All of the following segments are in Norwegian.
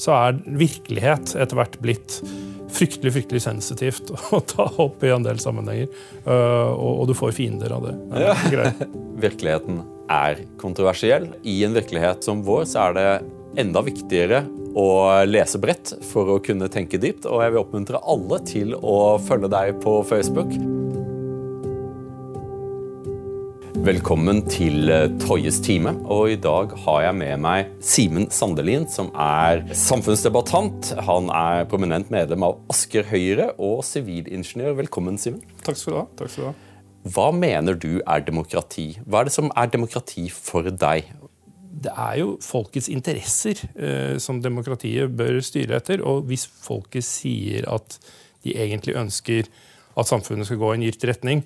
så er virkelighet etter hvert blitt fryktelig fryktelig sensitivt å ta opp i en del sammenhenger. Uh, og, og, du får fiender av det. Ja. Virkeligheten er kontroversiell. I en virkelighet som vår så er det enda viktigere å lese bredt for å kunne tenke dypt. Og jeg vil oppmuntre alle til å følge deg på Facebook. Velkommen til Tøyes Toyes time. Og I dag har jeg med meg Simen Sandelin, som er samfunnsdebattant. Han er prominent medlem av Asker Høyre og sivilingeniør. Velkommen, Simen. Takk skal du ha. Takk skal du ha. Hva mener du er demokrati? Hva er det som er demokrati for deg? Det er jo folkets interesser eh, som demokratiet bør styre etter. Og hvis folket sier at de egentlig ønsker at samfunnet skal gå i en gitt retning,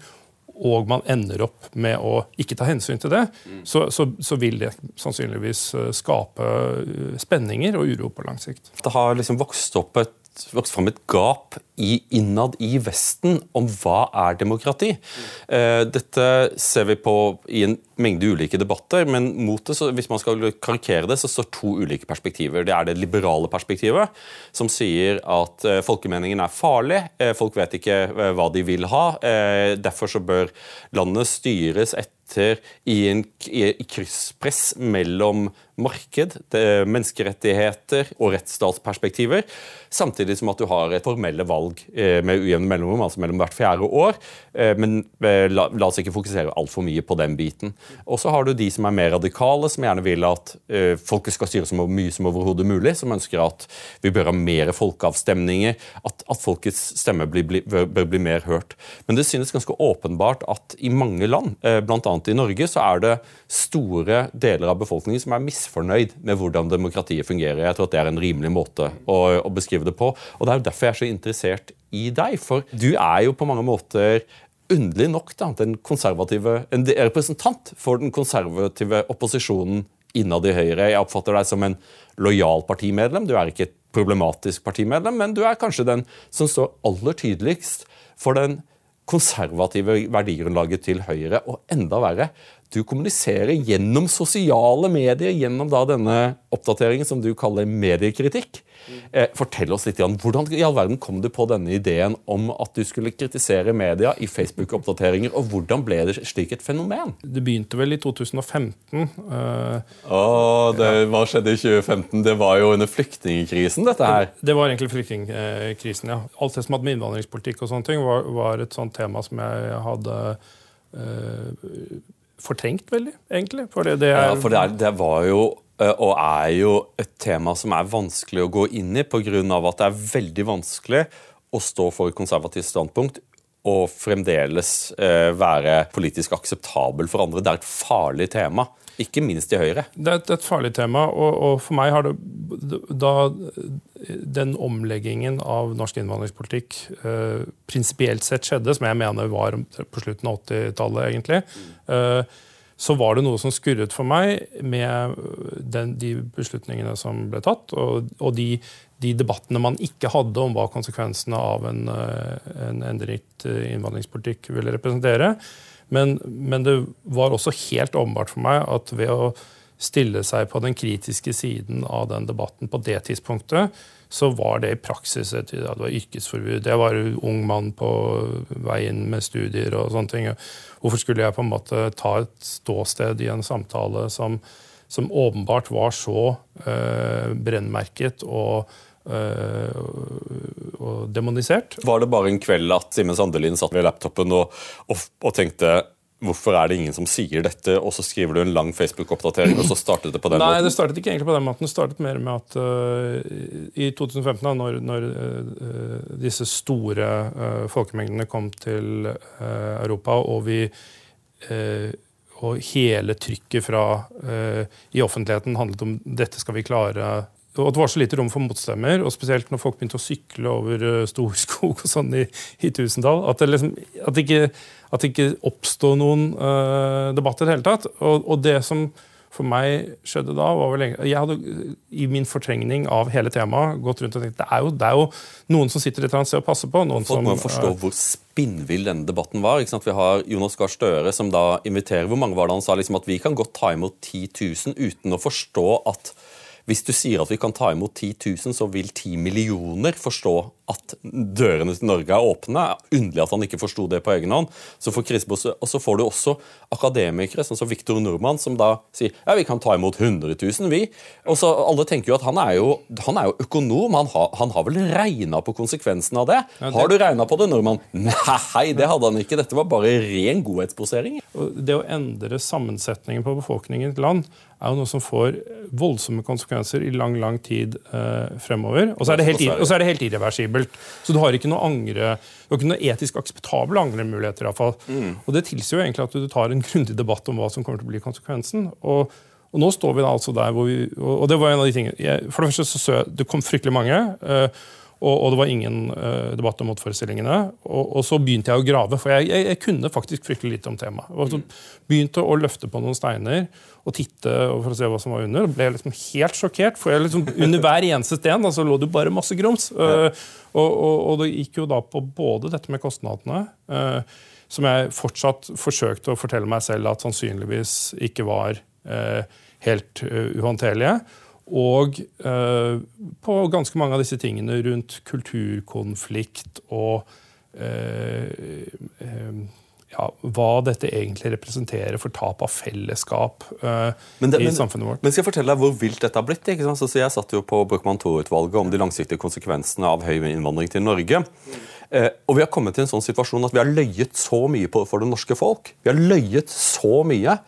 og man ender opp med å ikke ta hensyn til det, mm. så, så, så, vil det sannsynligvis eh, skape eh, spenninger og uro på lang sikt. Det har liksom vokst opp et vokst fram et gap i, innad i Vesten om hva er demokrati. Uh, dette ser vi på i en mengde ulike debatter, men mot det, hvis man skal karikere det, så står to ulike perspektiver. Det er det liberale perspektivet, som sier at uh, folkemeningen er farlig. Uh, folk vet ikke hva de vil ha. derfor så bør landet styres etter i en krysspress mellom marked, menneskerettigheter og rettsstatsperspektiver, samtidig som at du har et formelle valg eh, med ujevne mellomrom, altså mellom hvert fjerde år. Eh, men eh, la, oss ikke fokusere altfor mye på den biten. Og så har du de som er mer radikale, som gjerne vil at folket skal styre så mye som overhodet mulig, som ønsker at vi bør ha mer folkeavstemninger, at, at folkets stemme blir, blir, bør bli mer hørt. Men det synes ganske åpenbart at i mange land, bl.a. i Norge, så er det store deler av befolkningen som er misfornøyd misfornøyd med hvordan demokratiet fungerer. Jeg tror at Det er en rimelig måte å, å beskrive det på. Og Det er jo derfor jeg er så interessert i deg. For du er jo på mange måter underlig nok da, en, en representant for den konservative opposisjonen innad i Høyre. Jeg oppfatter deg som en lojal partimedlem. Du er ikke et problematisk partimedlem, men du er kanskje den som står aller tydeligst for den konservative verdigrunnlaget til Høyre. Og enda verre, du kommuniserer gjennom sosiale medier, gjennom da denne oppdateringen som du kaller mediekritikk. Eh, fortell oss litt, Jan, Hvordan i all verden kom du på denne ideen om at du skulle kritisere media i Facebook-oppdateringer, og hvordan ble det slik et fenomen? Det begynte vel i 2015. Uh, oh, det, hva skjedde i 2015? Det var jo under flyktningkrisen, dette her? Det, det var egentlig flyktningkrisen, ja. Alt det som hadde med innvandringspolitikk og sånne ting, var, var et sånt tema som jeg hadde uh, fortrengt veldig, egentlig. For det, er... Ja, for det, er, det, var jo eh, og er jo et tema som er vanskelig å gå inn i, pga. at det er veldig vanskelig å stå for et konservativt standpunkt og fremdeles eh, være politisk akseptabel for andre. Det er et farlig tema. Ikke minst i Høyre. Det er et, et farlig tema, og, og, for meg har det da den omleggingen av norsk innvandringspolitikk eh, prinsipielt sett skjedde, som jeg mener var på slutten av 80-tallet, egentlig, eh, så var det noe som skurret for meg med den, de beslutningene som ble tatt, og, og de, de, debattene man ikke hadde om hva konsekvensene av en, eh, en endret innvandringspolitikk ville representere. Men, men, det var også helt åpenbart for meg at ved å stille seg på den kritiske siden av den debatten på det tidspunktet, så var det i praksis et ja, det var yrkesforbud. Jeg var ung mann på vei inn med studier og sånne ting. Hvorfor skulle jeg på en måte ta et ståsted i en samtale som, som åpenbart var så eh, brennmerket og og demonisert. Var det bare en kveld at Simen Sandelin satt ved laptopen og, og, og, tenkte Hvorfor er det ingen som sier dette? Og så skriver du en lang Facebook-oppdatering, og så startet det på den Nei, måten? det startet ikke egentlig på den måten. Det startet mer med at uh, i 2015, da, når, når uh, disse store uh, folkemengdene kom til Europa, og vi og hele trykket fra, i offentligheten handlet om dette skal vi klare og det var så lite rom for motstemmer, og spesielt når folk begynte å sykle over uh, Storskog og sånn i, i tusentall. At det, liksom, at det ikke, at det ikke oppsto noen uh, debatt i det hele tatt. Og, og, det som for meg skjedde da, var vel Jeg hadde i min fortrengning av hele temaet gått rundt og tenkt det er jo, det er jo noen som sitter et eller annet sted og passer på. Noen Folk må som, forstå uh, hvor spinnvill denne debatten var. Vi har Jonas Gahr Støre som da inviterer Hvor mange var det han sa liksom at vi kan godt ta imot 10 000 uten å forstå at hvis du sier at vi kan ta imot 10 000, så vil 10 millioner forstå at dørene til Norge er åpne. Underlig at han ikke forsto det på egen hånd. Så får og så får du også akademikere sånn som Viktor Nordmann, som da sier ja, vi kan ta imot 100 000, vi. Og så Alle tenker jo at han er jo, han er jo økonom. Han har, han har vel regna på konsekvensen av det. Ja, det... Har du regna på det, Nordmann? Nei, det hadde han ikke. Dette var bare ren godhetsposering. Det å endre sammensetningen på befolkningen i et land er jo noe som får voldsomme konsekvenser i lang lang tid eh, fremover. Og så er, det helt irreversibelt. Så du har ikke noe angre, du har ikke noe etisk akseptable angremuligheter. Mm. Og Det tilsier jo egentlig at du tar en grundig debatt om hva som kommer til å bli konsekvensen. Og, og nå står vi da altså der hvor vi, og det var en av de tingene, jeg, For det første så, så det kom fryktelig mange. Eh, og, og, det var ingen uh, debatt om motforestillingene. Og, og, så begynte jeg å grave, for jeg, jeg, jeg kunne faktisk fryktelig lite om temaet. Og så begynte å løfte på noen steiner og titte for å se hva som var under. Ble liksom helt sjokkert, for liksom, under hver eneste sten så lå det bare masse grums. Uh, og, og, det gikk jo da på både dette med kostnadene, uh, som jeg fortsatt forsøkte å fortelle meg selv at sannsynligvis ikke var helt uhåndterlige og eh, på ganske mange av disse tingene rundt kulturkonflikt og eh, eh, ja, hva dette egentlig representerer for tap av fellesskap uh, det, i men, samfunnet vårt. Men skal jeg fortelle deg hvor vilt dette har blitt? ikke sant? Så jeg satt jo på Brochmann II-utvalget om de langsiktige konsekvensene av høy innvandring til Norge. Mm. Uh, og Vi har kommet til en sånn situasjon at vi har løyet så mye på, for det norske folk. Vi har løyet så mye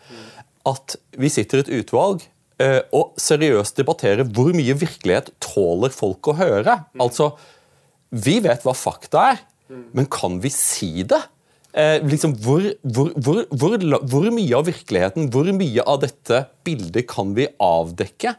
at vi sitter i et utvalg Eh, og seriøst debattere hvor mye virkelighet tåler folk å høre. Altså, Vi vet hva fakta er, men kan vi si det? Eh, liksom, hvor, hvor, hvor, hvor, mye av virkeligheten, hvor mye av dette bildet kan vi avdekke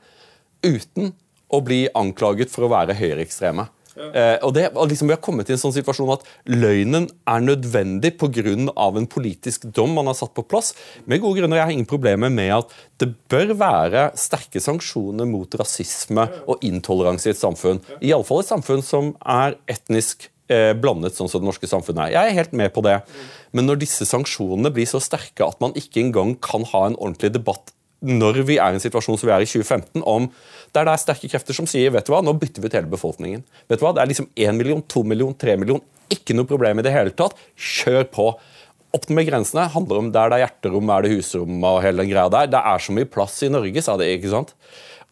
uten å bli anklaget for å være høyreekstreme? Eh, og det, liksom, Vi har kommet i en sånn situasjon at løgnen er nødvendig pga. en politisk dom man har satt på plass. Med gode grunner. Jeg har ingen problemer med at det bør være sterke sanksjoner mot rasisme og intoleranse i et samfunn. Iallfall et samfunn som er etnisk eh, blandet, sånn som det norske samfunnet er. Jeg er helt med på det. Men når disse sanksjonene blir så sterke at man ikke engang kan ha en ordentlig debatt når vi er i en situasjon som vi er i 2015, om der det er sterke krefter som sier vet du hva, nå bytter vi ut hele befolkningen. Vet du hva, Det er liksom 1 million, 2 million, 3 million. Ikke noe problem i det hele tatt. Kjør på. Opp med grensene handler om der det er hjerterom, er det husrom og hele den greia der. Det er så mye plass i Norge, sa det. ikke sant?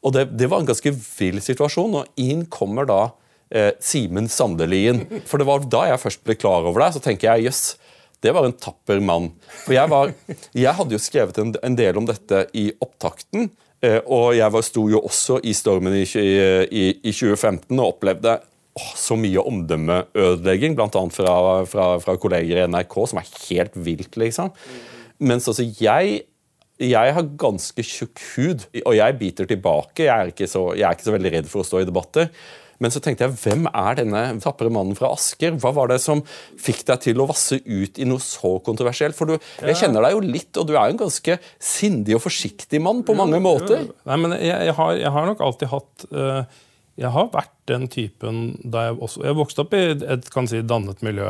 Og det, det var en ganske vill situasjon. Og inn kommer da eh, Simen Sandelien. For det var da jeg først ble klar over det. Så tenker jeg jøss, det var en tapper mann. For jeg, var, jeg hadde jo skrevet en, en del om dette i opptakten. Eh, og jeg sto jo også i stormen i, i, i 2015 og opplevde åh, så mye omdømmeødelegging, bl.a. Fra, fra, fra kolleger i NRK, som er helt vilt, liksom. Mens altså jeg jeg har ganske tjukk hud, og jeg biter tilbake. Jeg er, så, jeg er, ikke så, veldig redd for å stå i debatter. Men så tenkte jeg, hvem er denne tapre mannen fra Asker? Hva var det som fikk deg til å vasse ut i noe så kontroversielt? For du, jeg kjenner deg jo litt, og du er jo en ganske sindig og forsiktig mann på mange måter. Nei, men jeg, jeg, har, jeg har, nok alltid hatt uh, Jeg har vært den typen da jeg også Jeg vokste opp i et kan si, dannet miljø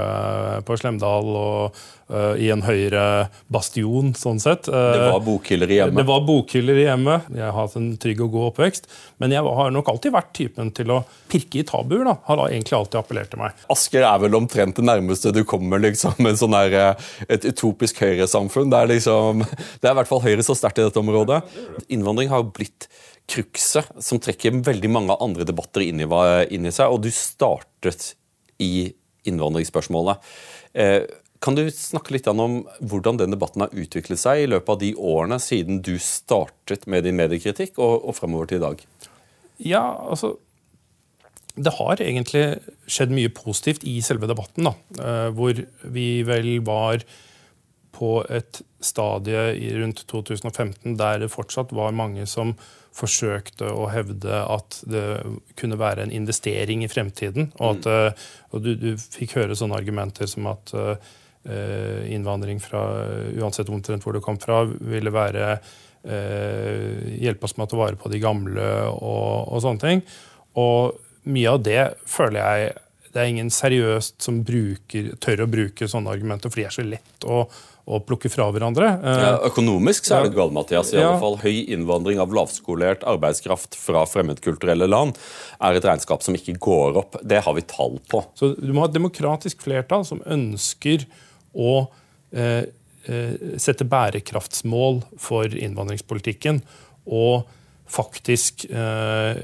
på Slemdal og uh, i en høyere bastion, sånn sett. Uh, det var bokhyller i hjemmet? Det var bokhyller i hjemmet. Jeg har hatt en trygg og god oppvekst. Men jeg har nok alltid vært typen til å pirke i tabuer. da, Har da egentlig alltid appellert til meg. Asker er vel omtrent det nærmeste du kommer liksom, en sånn der, eh, et utopisk høyresamfunn. Det er liksom, det er i hvert fall Høyre så sterkt i dette området. Innvandring har blitt krukset som trekker veldig mange andre debatter inn i, inn i seg, og du startet i innvandringsspørsmålet. Eh, kan du snakke litt om hvordan den debatten har utviklet seg i løpet av de årene siden du startet med din mediekritikk, og, og fremover til i dag? Ja, altså Det har egentlig skjedd mye positivt i selve debatten. da, eh, Hvor vi vel var på et stadie rundt 2015 der det fortsatt var mange som forsøkte å hevde at det kunne være en investering i fremtiden. Og, at, mm. eh, og du, du, fikk høre sånne argumenter som at uh, innvandring fra uansett omtrent hvor du kom fra, ville være uh, hjelpe oss med å ta vare på de gamle og, og, sånne ting. Og mye av det føler jeg det er ingen seriøst som bruker, tør å bruke sånne argumenter, for de er så lett å, å plukke fra hverandre. Ja, økonomisk så er det galt, Mathias. I alle fall Høy innvandring av lavskolert arbeidskraft fra fremmedkulturelle land er et regnskap som ikke går opp. Det har vi tall på. Så Du må ha et demokratisk flertall som ønsker å eh, sette bærekraftsmål for innvandringspolitikken. Og faktisk eh,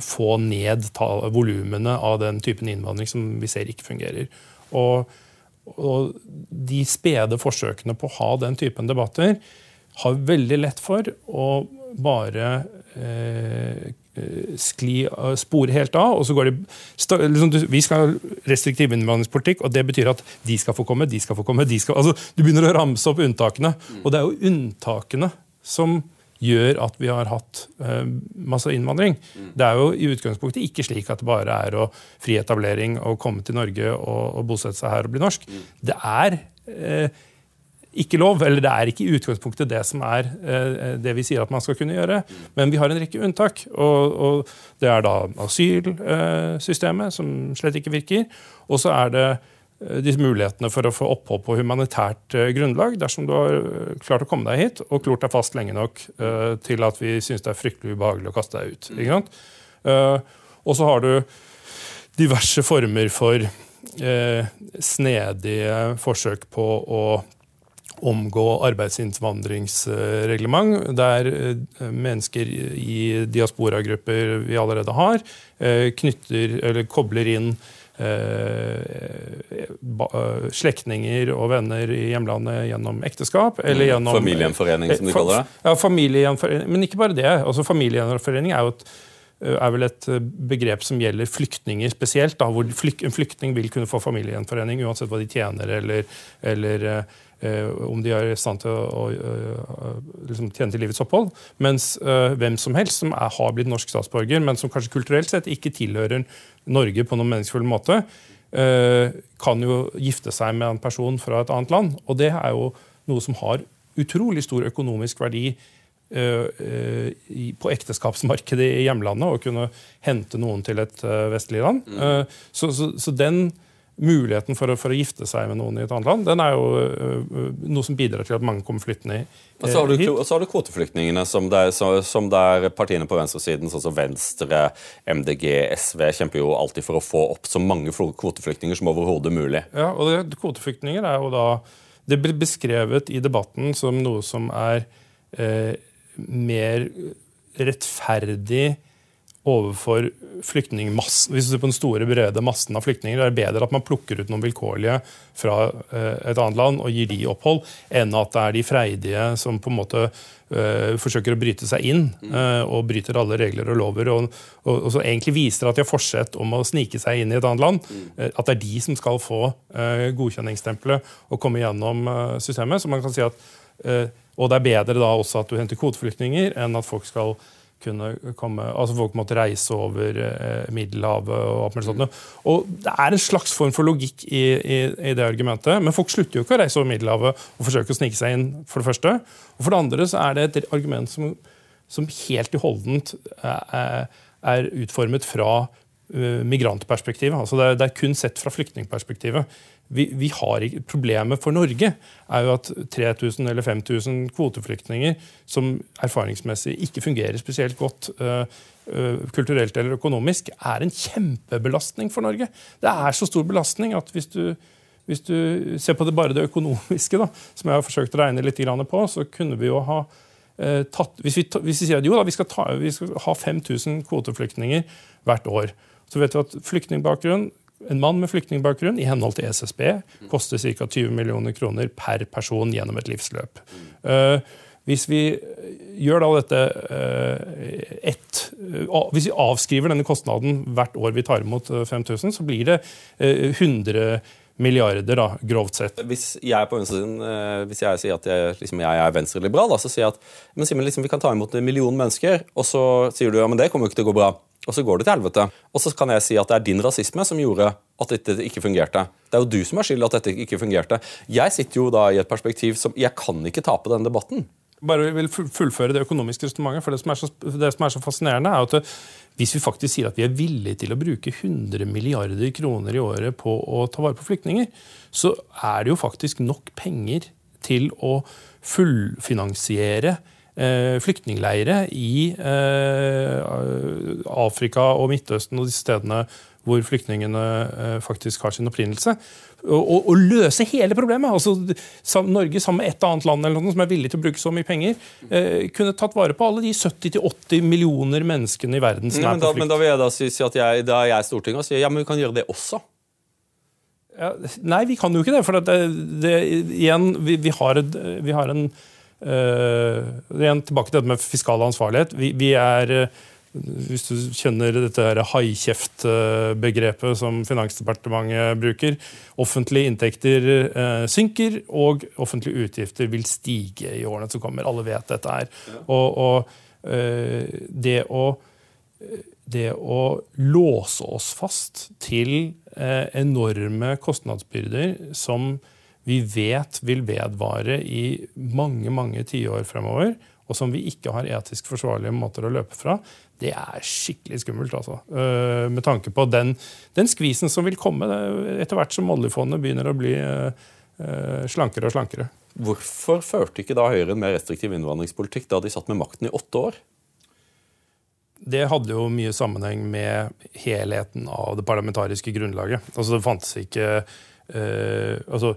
få ned volumene av den typen innvandring som vi ser ikke fungerer. Og, og de spede forsøkene på å ha den typen debatter har veldig lett for å bare eh, skli, spore helt av. og så går de, liksom, Vi skal ha restriktiv innvandringspolitikk, og det betyr at de skal få komme, de skal få komme. de skal, altså, Du begynner å ramse opp unntakene. Og det er jo unntakene som gjør at vi har hatt uh, masse innvandring. Mm. Det er jo i utgangspunktet ikke slik at det bare er å fri etablering og komme til Norge og, og bosette seg her og bli norsk. Mm. Det er uh, ikke lov, eller det er ikke i utgangspunktet det som er uh, det vi sier at man skal kunne gjøre. Mm. Men vi har en rekke unntak. Og, og det er da asylsystemet, som slett ikke virker. Og så er det Eh, disse mulighetene for å få opphold på humanitært eh, grunnlag dersom du har eh, klart å komme deg hit og klort deg fast lenge nok til at vi syns det er fryktelig ubehagelig å kaste deg ut. og så har du diverse former for snedige forsøk på å omgå arbeidsinnvandringsreglement, der mennesker i diasporagrupper vi allerede har, knytter, eller kobler inn Eh, eh, slektninger og venner i hjemlandet gjennom ekteskap. eller mm. gjennom... Familiegjenforening, som de kaller det? Ja, familiegjenforening, Men ikke bare det. altså Familiegjenforening er jo et er vel et begrep som gjelder flyktninger spesielt. Da, hvor en flyktning vil kunne få familiegjenforening uansett hva de tjener, eller, eller eh, om de er i stand til å, å liksom tjene til livets opphold. Mens uh, hvem som helst som er, har blitt norsk statsborger, men som kanskje kulturelt sett ikke tilhører Norge på noen meningsfull måte, eh, kan jo gifte seg med en person fra et annet land. Og det er jo noe som har utrolig stor økonomisk verdi eh, eh, på ekteskapsmarkedet i hjemlandet, og kunne hente noen til et vestlig land. Mm. Så, så, så den muligheten for å, for å, gifte seg med noen i et annet land, den er jo uh, noe som bidrar til at mange kommer flyttende hit. Og så har du, så har du kvoteflyktningene, som det, er, partiene på venstresiden, sånn som Venstre, MDG, SV, kjemper jo alltid for å få opp så mange kvoteflyktninger som overhodet mulig. Ja, og det, Kvoteflyktninger er jo da Det blir beskrevet i debatten som noe som er eh, mer rettferdig overfor flyktningmassen Hvis du ser på den store, brede massen av flyktninger, er det bedre at man plukker ut noen vilkårlige fra eh, et annet land og gir de opphold, enn at det er de freidige som på en måte uh, forsøker å bryte seg inn uh, og bryter alle regler og lover, og, og, og, så egentlig viser at de har forsett om å snike seg inn i et annet land. At det er de som skal få godkjenningsstempelet og komme gjennom systemet. Så man kan si at, Og det er bedre da også at du henter kvoteflyktninger, enn at folk skal kunne komme, altså Folk måtte reise over eh, Middelhavet. og alt mulig sånt. Og Det er en slags form for logikk i, i, i, det argumentet. Men folk slutter jo ikke å reise over Middelhavet og forsøke å snike seg inn. For det første. Og for det andre så er det et argument som, som helt i holdent er, er utformet fra migrantperspektivet. Altså det, er, det er kun sett fra flyktningperspektivet vi, vi har Problemet for Norge er jo at 3000 eller 5000 kvoteflyktninger som erfaringsmessig ikke fungerer spesielt godt uh, uh, kulturelt eller økonomisk, er en kjempebelastning for Norge. Det er så stor belastning at hvis du, hvis du ser på det bare det økonomiske, da, som jeg har forsøkt å regne litt på, så kunne vi jo ha uh, tatt hvis vi, hvis vi, sier at jo da, vi skal, ta, vi skal ha 5000 kvoteflyktninger hvert år, så vet vi at flyktningbakgrunn en mann med flyktningbakgrunn i henhold til SSB koster ca. 20 millioner kroner per person gjennom et livsløp. Uh, hvis vi gjør da dette uh, ett Hvis vi avskriver denne kostnaden hvert år vi tar imot 5000, så blir det 100 milliarder, da, grovt sett. Hvis jeg på venstresiden, sier at jeg, liksom, jeg er venstreliberal, så sier jeg at men Simon, liksom, vi kan ta imot en million mennesker, og så sier du ja, men det kommer jo ikke til å gå bra og så går det til helvete. Og så kan jeg si at det er din rasisme som gjorde at dette ikke fungerte. Det er jo du som er skyld at dette ikke fungerte. Jeg sitter jo da i et perspektiv som Jeg kan ikke tape denne debatten. Bare vil fullføre det økonomiske resonnementet. For det som, så, det som, er så, fascinerende, er at hvis vi faktisk sier at vi er villige til å bruke 100 milliarder kroner i året på å ta vare på flyktninger, så er det jo faktisk nok penger til å fullfinansiere flyktningleire i eh, Afrika og Midtøsten og de stedene hvor flyktningene eh, faktisk har sin opprinnelse. Og, og, løse hele problemet. Altså, Norge sammen med et annet land eller noe som er villig til å bruke så mye penger, eh, kunne tatt vare på alle de 70-80 millioner menneskene i verden som ja, er på flykt. Men da vil jeg da si, si at jeg, da er jeg Stortinget og sier ja, men vi kan gjøre det også. Ja, nei, vi kan jo ikke det. For det, det, igjen, vi, vi, har, vi har en igjen tilbake til dette med fiskal ansvarlighet. Vi, vi er uh, hvis du kjenner dette haikjeft-begrepet som Finansdepartementet bruker. Offentlige inntekter uh, synker, og offentlige utgifter vil stige i årene som kommer. Alle vet dette her. Og, og det, å, det å låse oss fast til enorme kostnadsbyrder som vi vet vil vedvare i mange mange tiår fremover, og som vi ikke har etisk forsvarlige måter å løpe fra, det er skikkelig skummelt. altså. Uh, med tanke på den, den, skvisen som vil komme etter hvert som oljefondet begynner å bli uh, slankere og slankere. Hvorfor førte ikke da Høyre en mer restriktiv innvandringspolitikk da de satt med makten i åtte år? Det hadde jo mye sammenheng med helheten av det parlamentariske grunnlaget. Altså Det fantes ikke uh, altså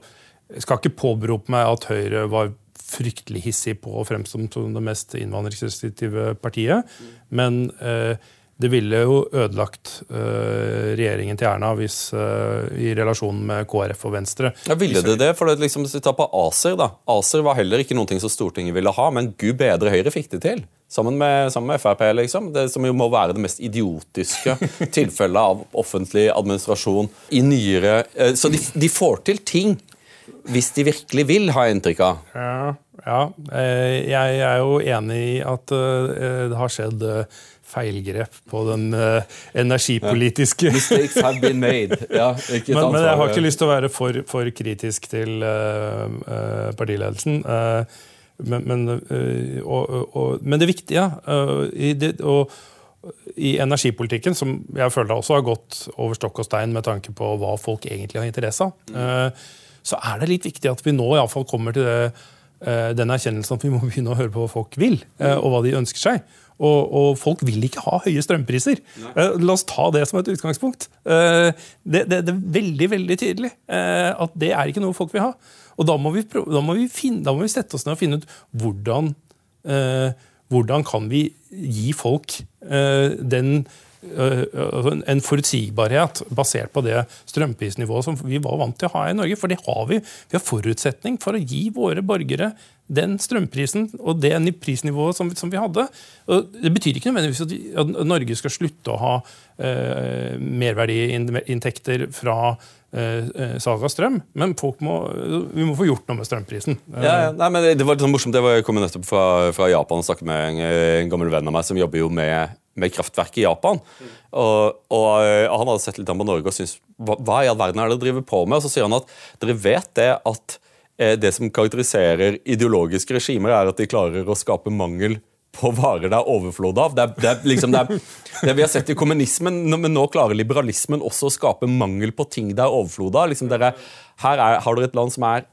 jeg skal ikke påberope meg at Høyre var fryktelig hissig på å fremstå som det mest innvandringsrestriktive partiet. Men eh, det ville jo ødelagt eh, regjeringen til Erna hvis, eh, i relasjonen med KrF og Venstre. Ja, Ville det det? For det liksom, tar på ACER da. ACER var heller ikke noe som Stortinget ville ha, men gud bedre Høyre fikk det til. Sammen med, sammen med Frp, liksom. Det som jo må være det mest idiotiske tilfellet av offentlig administrasjon i nyere Så de, de får til ting hvis de virkelig vil, har jeg inntrykk av. Ja, ja. Eh, jeg er jo enig i at eh, det har skjedd eh, feilgrep på den energipolitiske ja. Mistakes have been made. Ja, men, men, jeg har ikke lyst til å være for, for kritisk til partiledelsen. Men, men, og, og, men, det viktige i, det, og, i energipolitikken, som jeg føler også har gått over stokk og stein med tanke på hva folk egentlig har interesse av, mm så er det litt viktig at vi nå i alle fall kommer til det, eh, den erkjennelsen at vi må begynne å høre på hva folk vil, eh, og hva de ønsker seg. Og, og, folk vil ikke ha høye strømpriser. Nei. La oss ta det som et utgangspunkt. Det, det, det, er veldig veldig tydelig at det er ikke noe folk vil ha. Og da må vi, da må vi, finne, da må vi sette oss ned og finne ut hvordan, hvordan kan vi gi folk den Eh, en forutsigbarhet basert på det strømprisnivået som vi var vant til å ha i Norge. For det har vi. Vi har forutsetning for å gi våre borgere den strømprisen og det prisnivået som, vi hadde. Det betyr ikke nødvendigvis at, Norge skal slutte å ha eh, merverdiinntekter fra eh, eh, salg av strøm, men må, vi må få gjort noe med strømprisen. Ja, nei, men Det var litt sånn morsomt, jeg kom nettopp fra, fra Japan og snakket med en, en gammel venn av meg som jobber jo med med kraftverk i Japan. Og, og, og Han hadde sett litt på Norge og syntes hva, hva i all verden er det dere driver på med? Og Så sier han at dere vet det at eh, det som karakteriserer ideologiske regimer, er at de klarer å skape mangel på varer det er overflod av. Det er, det er liksom det, er, det vi har sett i kommunismen, men nå klarer liberalismen også å skape mangel på ting det er overflod av. Liksom dere, her er, har dere et land som er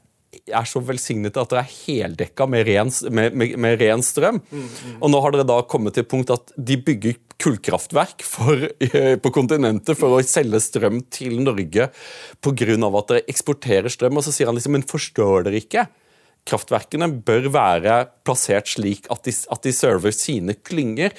er så velsignet at dere er heldekka med ren, med, med, med ren strøm. Mm, mm. Og nå har dere da kommet til et punkt at de bygger kullkraftverk for, eh, på kontinentet for å selge strøm til Norge pga. at dere eksporterer strøm. Og så sier han liksom Men forstår dere ikke? Kraftverkene bør være plassert slik at de, at de server sine klynger.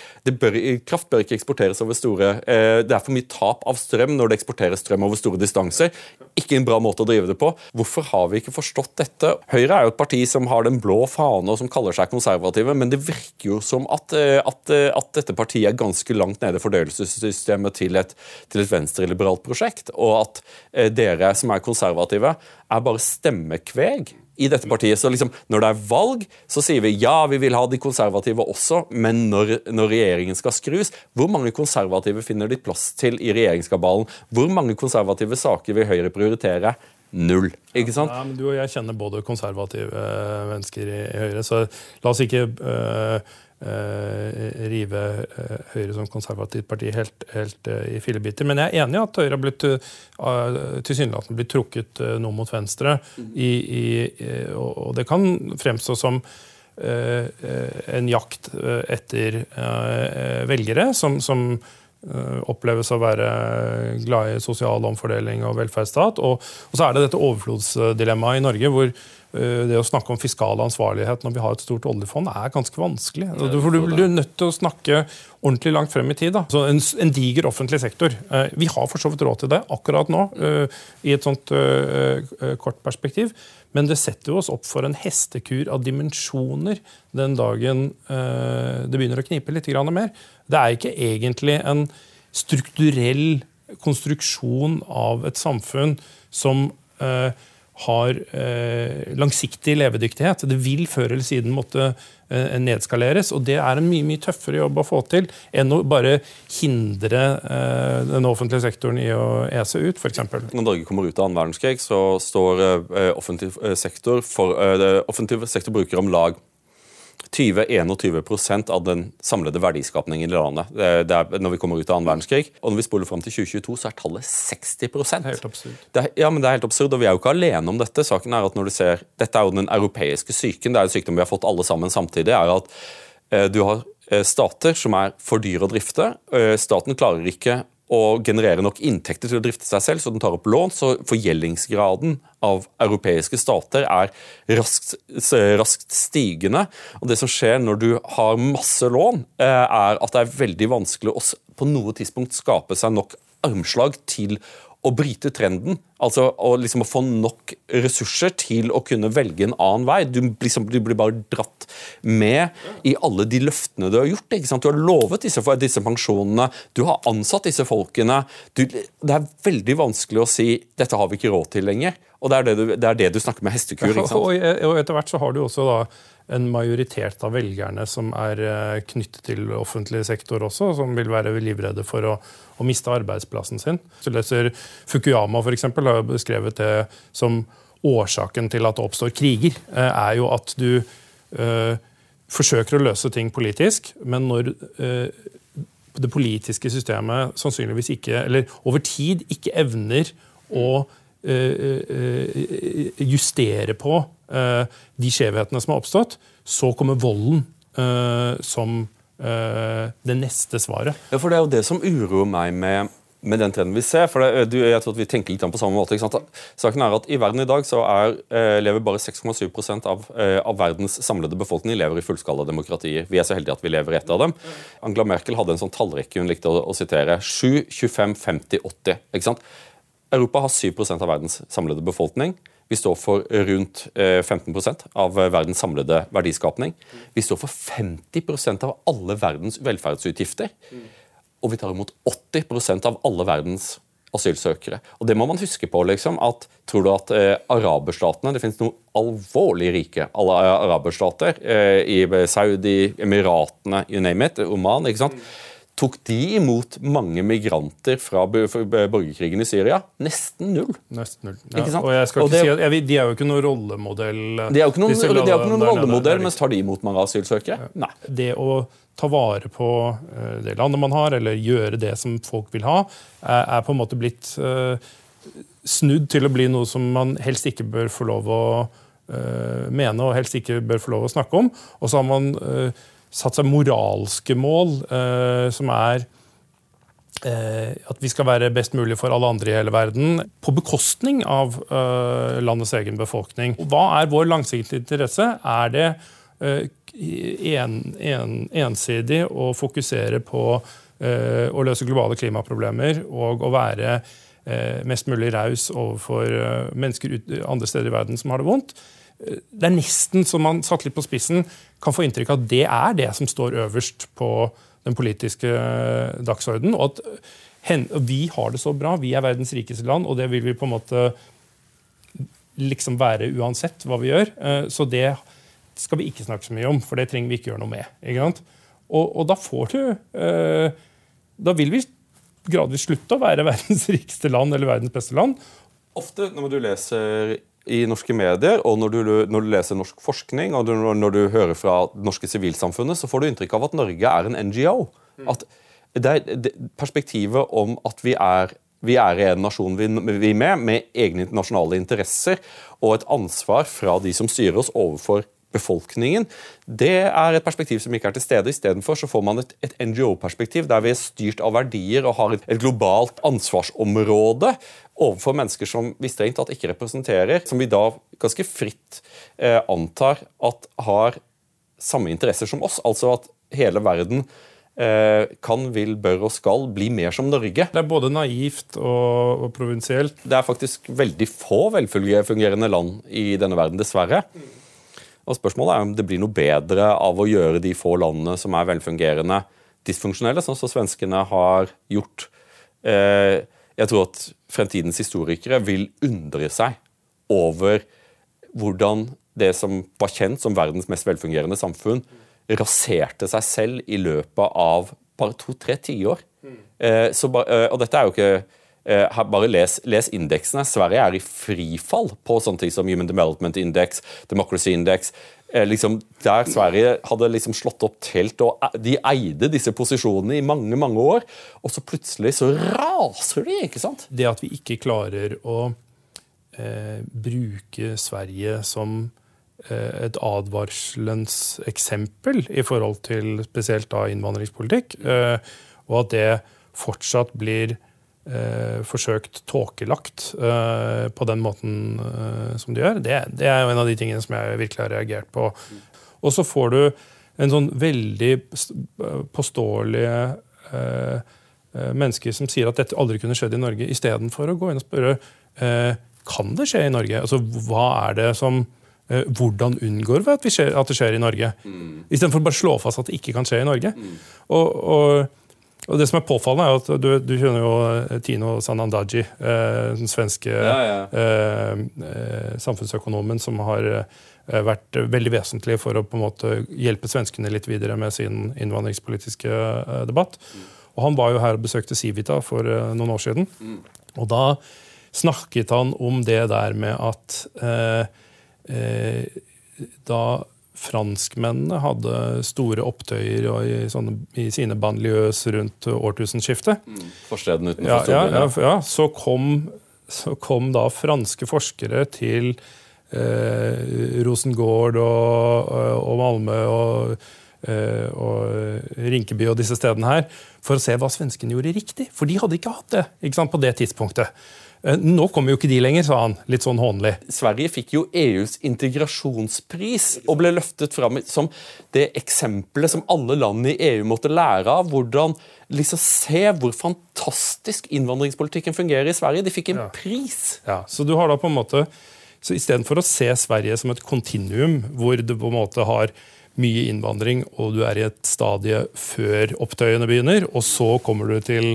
Kraft bør ikke eksporteres over store eh, Det er for mye tap av strøm når det eksporteres strøm over store distanser. Ikke en bra måte å drive det på. Hvorfor har vi ikke forstått dette? Høyre er jo et parti som har den blå fane og som kaller seg konservative, men det virker jo som at, eh, at, eh, at dette partiet er ganske langt nede i fordøyelsessystemet til et, et venstreliberalt prosjekt, og at eh, dere som er konservative, er bare stemmekveg i dette partiet. Så liksom, når det er valg, så sier vi ja, vi vil ha de konservative også, men når, når regjeringen skal skrus, hvor mange konservative finner de plass til i regjeringskabalen? Hvor mange konservative saker vil Høyre prioritere null. Ikke sant? Ja, men Du og jeg kjenner både konservative uh, mennesker i, i, Høyre, så la oss ikke uh, rive Høyre som konservativt parti helt, helt i fillebiter. Men jeg er enig i at Høyre har blitt tilsynelatende blitt trukket noe mot venstre. I, i, og det kan fremstå som en jakt etter velgere som, som Eh, oppleves å være glad i sosial omfordeling og velferdsstat. Og, og så er det dette overflodsdilemmaet i Norge hvor det å snakke om fiskal ansvarlighet når vi har et stort oljefond, er ganske vanskelig. Du, for du blir nødt til å snakke ordentlig langt frem i tid. En, en diger offentlig sektor. Uh, vi har for så vidt råd til det akkurat nå, uh, i et sånt kort perspektiv. Men det setter oss opp for en hestekur av dimensjoner den dagen eh, det begynner å knipe litt mer. Det er ikke egentlig en strukturell konstruksjon av et samfunn som eh, har eh, langsiktig levedyktighet. Det vil før eller siden måtte eh, nedskaleres, og det er en mye mye tøffere jobb å få til enn å bare hindre eh, den offentlige sektoren i å ese ut, f.eks. Når Norge kommer ut av annen verdenskrig, så står eh, offentlig sektor for eh, offentlig sektor bruker om lag 20-21% av den samlede verdiskapningen i landet det er når vi kommer ut av annen verdenskrig. Og når vi spoler fram til 2022, så er tallet 60 Helt absurd. Det er, ja, men det er helt absurd, og vi er jo ikke alene om dette. Saken er at når du ser, Dette er jo den europeiske syken, det er en sykdom vi har fått alle sammen samtidig. er at eh, du har eh, stater som er for dyre å drifte. Eh, staten klarer ikke å genererer nok inntekter til å drifte seg selv, så den tar opp lån. Så forgjeldingsgraden av europeiske stater er raskt, raskt, stigende. Og det som skjer når du har masse lån, eh, er at det er veldig vanskelig å på noe tidspunkt skape seg nok armslag til å bryte trenden. Altså å, liksom å få nok ressurser til å kunne velge en annen vei. Du, liksom, du blir bare dratt med i alle de løftene du har gjort. Du har lovet disse, disse, pensjonene, du har ansatt disse folkene. Du, det er veldig vanskelig å si 'dette har vi ikke råd til lenger'. Og det er det du, det er det du snakker med hestekur. ikke sant? Og etter hvert så har du også da en majoritet av velgerne som er eh, knyttet til offentlig sektor også, som vil være livredde for å, å miste arbeidsplassen sin. Så leser Fukuyama for eksempel, har beskrevet det som årsaken til at det oppstår kriger, eh, er jo at du øh, forsøker å løse ting politisk, men når øh, det politiske systemet sannsynligvis ikke, eller over tid ikke evner å justere på Eh, de skjevhetene som har oppstått, så kommer volden eh, som eh, det neste svaret. Ja, for Det er jo det som uroer meg med, med den trenden vi ser. for det, du, jeg tror at vi tenker litt på samme måte. Saken er at I verden i dag så er, lever bare 6,7% av, av verdens samlede befolkning lever i fullskalademokratier. Vi er så heldige at vi lever i ett av dem. Angela Merkel hadde en sånn tallrekke hun likte å, å sitere. 7, 25, 50, 80. ikke sant? Europa har 7% av verdens samlede befolkning. Vi står for rundt 15 eh, av verdens samlede verdiskapning. Vi står for 50% av alle verdens velferdsutgifter. Og vi tar imot 80% av alle verdens asylsøkere. Og det må man huske på. liksom, at Tror du at eh, araberstatene Det finnes noen alvorlig rike alle eh, araberstater. Eh, I Saudi, Emiratene, you name it, Oman. ikke sant? Tok de imot mange migranter fra borgerkrigen i Syria? Nesten null. Nesten null. Ja. Og jeg skal ikke det, si at jeg, De er jo ikke noen rollemodell. De er jo ikke noen, de de ikke noen rollemodell, mens tar de imot mange asylsøkere? Nei. Det å ta vare på eh, det landet man har, eller gjøre det som folk vil ha, er på en måte blitt uh, snudd til å bli noe som man helst ikke bør få lov å mene, og helst ikke bør få lov å snakke om. Og så har man satt seg moralske mål eh, som er eh, at vi skal være best mulig for alle andre i hele verden, på bekostning av eh, landets egen befolkning. Hva er vår langsiktige interesse? Er det en, en, ensidig å fokusere på å løse globale klimaproblemer og å være mest mulig raus overfor mennesker andre steder i verden som har det vondt? det er nesten som man satt litt på spissen, kan få inntrykk av at det er det som står øverst på den politiske eh, dagsordenen. Og at vi har det så bra, vi er verdens rikeste land, og det vil vi på en måte liksom være uansett hva vi gjør. Eh, så det skal vi ikke snakke så mye om, for det trenger vi ikke gjøre noe med. Og, og, da får du eh, Da vil vi gradvis slutte å være verdens rikeste land eller verdens beste land, Ofte når du leser i norske medier, og når du, når du leser norsk forskning og du, når du hører fra det norske sivilsamfunnet, så får du inntrykk av at Norge er en NGO. At det det perspektivet om at vi er, vi er en nasjon vi, vi er med, med egne nasjonale interesser og et ansvar fra de som styrer oss overfor befolkningen, det er et perspektiv som ikke er til stede. Istedenfor så får man et, et NGO-perspektiv der vi er styrt av verdier og har et, et globalt ansvarsområde overfor mennesker som vi strengt tatt ikke representerer, som vi da ganske fritt eh, antar at har samme interesser som oss. Altså at hele verden eh, kan, vil, bør og skal bli mer som Norge. Det er både naivt og, og provinsielt. Det er faktisk veldig få velfungerende land i denne verden, dessverre. Og Spørsmålet er om det blir noe bedre av å gjøre de få landene som er velfungerende, dysfunksjonelle, sånn som svenskene har gjort. Eh, jeg tror at fremtidens historikere vil undre seg over hvordan det som var kjent som verdens mest velfungerende samfunn, raserte seg selv i løpet av bare to-tre tiår. Mm. eh, og dette er jo ikke eh, bare les, les, indeksene. Sverige er i frifall på sånne ting som Human Development Index, Democracy Index. Eh, liksom, der Sverige hadde liksom slått opp telt, og eh, de eide disse posisjonene i mange mange år. Og så plutselig så raser de, ikke sant? Det at vi ikke klarer å eh, bruke Sverige som eh, et advarselens eksempel i forhold til spesielt da innvandringspolitikk, eh, og at det fortsatt blir eh, forsøkt tåkelagt eh, på den måten eh, som de gjør, det, det, er jo en av de tingene som jeg virkelig har reagert på. Og så får du en sånn veldig påståelige eh, eh, mennesker som sier at dette aldri kunne skjedd i Norge, istedenfor å gå inn og spørre eh, kan det skje i Norge. Altså, hva er det som hvordan unngår vi at, vi skjer, at det skjer i Norge? Mm. Istedenfor bare å slå fast at det ikke kan skje i Norge. Mm. Og, og og Det som er påfallende, er at du, du kjenner jo eh, Tino Sanandaji, eh, den svenske ja, ja. Eh, eh, samfunnsøkonomen som har eh, vært veldig vesentlig for å på en måte hjelpe svenskene litt videre med sin innvandringspolitiske eh, debatt. Mm. Og Han var jo her og besøkte Civita for noen år siden. Mm. Og da snakket han om det der med at da franskmennene hadde store opptøyer i, sånne, i sine banlieues rundt årtusenskiftet. Mm, forstedene utenfor ja, Storbritannia. Ja, ja, så, kom, så kom da franske forskere til eh, Rosengård og, og Malmö og, eh, og Rinkeby og disse stedene her for å se hva svenskene gjorde riktig. For de hadde ikke hatt det ikke sant, på det tidspunktet. Eh, nå kommer jo ikke de lenger, sa han litt sånn hånlig. Sverige fikk jo EUs integrasjonspris og ble løftet fram som det eksempelet som alle land i EU måtte lære av. Hvordan liksom se hvor fantastisk innvandringspolitikken fungerer i Sverige. De fikk en ja. pris. Ja, Så du har da på en måte så Istedenfor å se Sverige som et kontinuum, hvor du på en måte har mye innvandring, og du er i et stadie før opptøyene begynner, og så kommer du til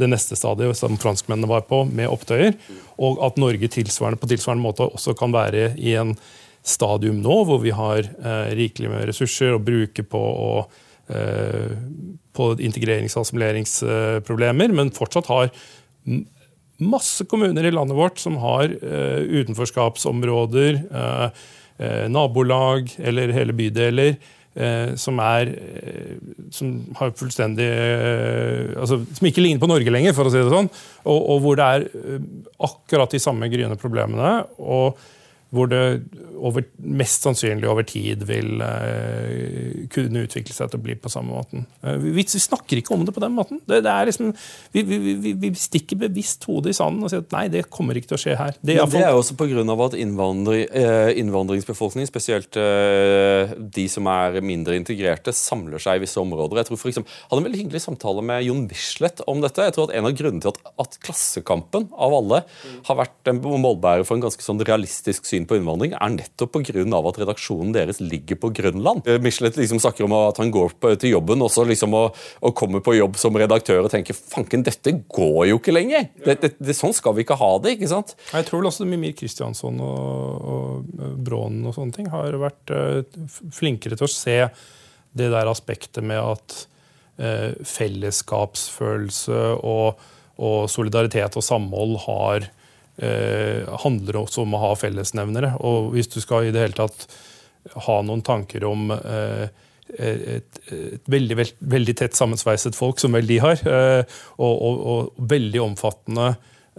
det neste stadiet som franskmennene var på, med opptøyer. Og at Norge tilsvarende, på tilsvarende måte også kan være i en stadium nå hvor vi har eh, rikelig med ressurser å bruke på, og, eh, på integrerings- og assimileringsproblemer, men fortsatt har masse kommuner i landet vårt som har eh, utenforskapsområder, eh, eh, nabolag eller hele bydeler som er eh, som har fullstendig eh, altså, Som ikke ligner på Norge lenger, for å si det sånn. Og, og hvor det er akkurat de samme gryende problemene. og hvor det over, mest sannsynlig over tid vil uh, kunne utvikle seg til å bli på samme måten. Uh, vi, vi, snakker ikke om det på den måten. Det, det liksom, vi, vi, vi, stikker bevisst hodet i sanden og sier at nei, det kommer ikke til å skje her. Det er, det er også pga. at innvandring, uh, innvandringsbefolkningen, spesielt de som er mindre integrerte, samler seg i visse områder. Jeg tror for eksempel, hadde en veldig hyggelig samtale med Jon Bislett om dette. Jeg tror at En av grunnene til at, at Klassekampen av alle har vært en målbærer for en ganske sånn realistisk syn syn på innvandring er nettopp pga. at redaksjonen deres ligger på Grønland. Eh, Michelet liksom snakker om at han går til jobben også liksom og, og, kommer på jobb som redaktør og tenker fanken, dette går jo ikke lenger! Det, det, det, sånn skal vi ikke ha det. ikke sant? Jeg tror vel også Mimir Kristiansson og, og Brånen og sånne ting har vært uh, flinkere til å se det der aspektet med at eh, fellesskapsfølelse og, og solidaritet og samhold har eh, handler også om å ha fellesnevnere. Og hvis du skal i det hele tatt ha noen tanker om eh, et, et veldig, veld, veldig, tett sammensveiset folk, som vel de har, eh, og, og, og, veldig omfattende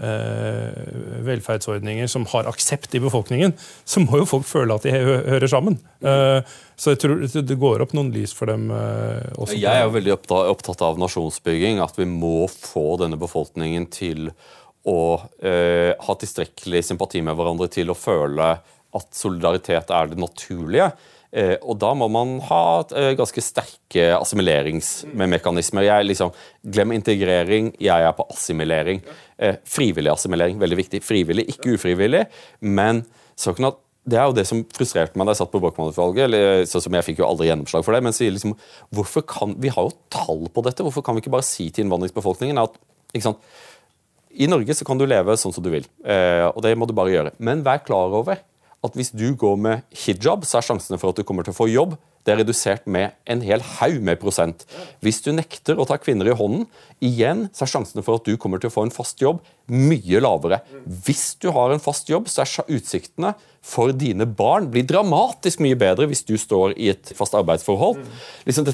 eh, velferdsordninger som har aksept i befolkningen, så må jo folk føle at de hører sammen. Eh, så jeg tror det går opp noen lys for dem også. Jeg er jo veldig opptatt av nasjonsbygging, at vi må få denne befolkningen til eh, ha tilstrekkelig sympati med hverandre til å føle at solidaritet er det naturlige. Eh, og da må man ha eh, ganske sterke assimileringsmekanismer. Jeg liksom, Glem integrering, jeg er på assimilering. Eh, frivillig assimilering, veldig viktig. Frivillig, ikke ufrivillig. Men sånn at det er jo det som frustrerte meg da jeg satt på Brochmann-utvalget. sånn som Jeg fikk jo aldri gjennomslag for det. Men sier liksom, hvorfor kan, vi har jo tall på dette. Hvorfor kan vi ikke bare si til innvandringsbefolkningen at ikke sant, i Norge så kan du leve sånn som du vil, og det må du bare gjøre. Men vær klar over at hvis du går med hijab, så er sjansene for at du kommer til å få jobb, det er redusert med en hel haug med prosent. Hvis du nekter å ta kvinner i hånden, igjen så er sjansene for at du kommer til å få en fast jobb, mye lavere. Hvis du har en fast jobb, så er utsiktene for dine barn blir dramatisk mye bedre hvis du står i et fast arbeidsforhold. Liksom,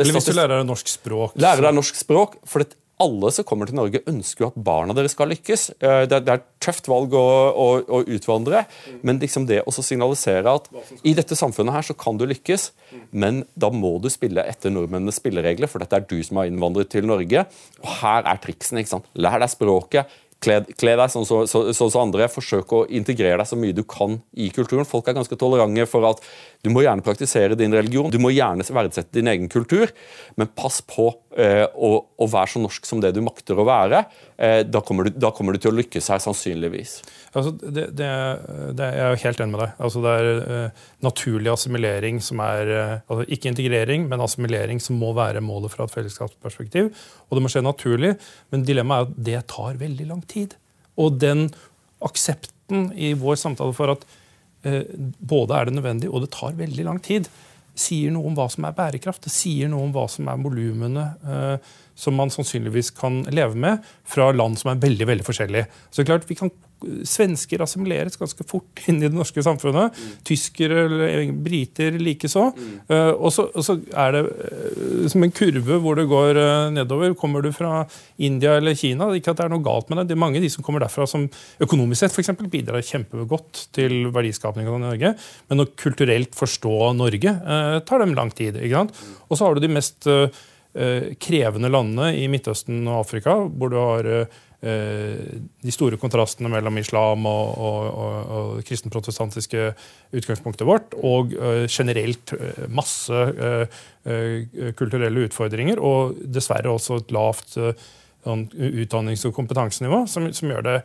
Eller hvis du lærer deg norsk språk. Lærer deg norsk språk, for det, alle som kommer til Norge, ønsker jo at barna deres skal lykkes. Eh, det er, et tøft valg å, å, å utvandre, men liksom det å signalisere at i dette samfunnet her så kan du lykkes, men da må du spille etter nordmennenes spilleregler, for dette er du som har innvandret til Norge. Og her er triksene. ikke sant? Lær deg språket. Kle, kle deg sånn som så, så, så, andre. Forsøk å integrere deg så mye du kan i kulturen. Folk er ganske tolerante for at du må gjerne praktisere din religion, du må gjerne verdsette din egen kultur, men pass på eh, og vær så norsk som det du makter å være. Eh, da, kommer du, da, kommer du, til å lykkes her, sannsynligvis. Altså, det, det, det, jeg er jo helt enig med deg. Altså, det er uh, naturlig assimilering som er uh, altså, Ikke integrering, men assimilering som må være målet fra et fellesskapsperspektiv. Og det må skje naturlig, men dilemmaet er at det tar veldig lang tid. Og den aksepten i vår samtale for at uh, både er det nødvendig og det tar veldig lang tid, sier noe om hva som er bærekraft. Det sier noe om hva som er volumene eh, som man sannsynligvis kan leve med fra land som er veldig veldig forskjellige. Så klart, vi kan Svensker assimileres ganske fort inn i det norske samfunnet. Mm. Tyskere eller briter likeså. Mm. Uh, og, og, så er det uh, som en kurve hvor det går uh, nedover. Kommer du fra India eller Kina, ikke at det er noe galt med det. Det er mange de som kommer derfra som økonomisk sett for eksempel, bidrar kjempegodt til verdiskapningen av Norge. Men å kulturelt forstå Norge tar dem lang tid. ikke sant? Mm. Og så har du de mest krevende landene i Midtøsten og Afrika, hvor du har de store kontrastene mellom islam og, og, og, og kristenprotestantiske utgangspunktet vårt, og uh, generelt uh, masse kulturelle utfordringer, og dessverre også et lavt sånn utdannings- og kompetansenivå, som, som gjør det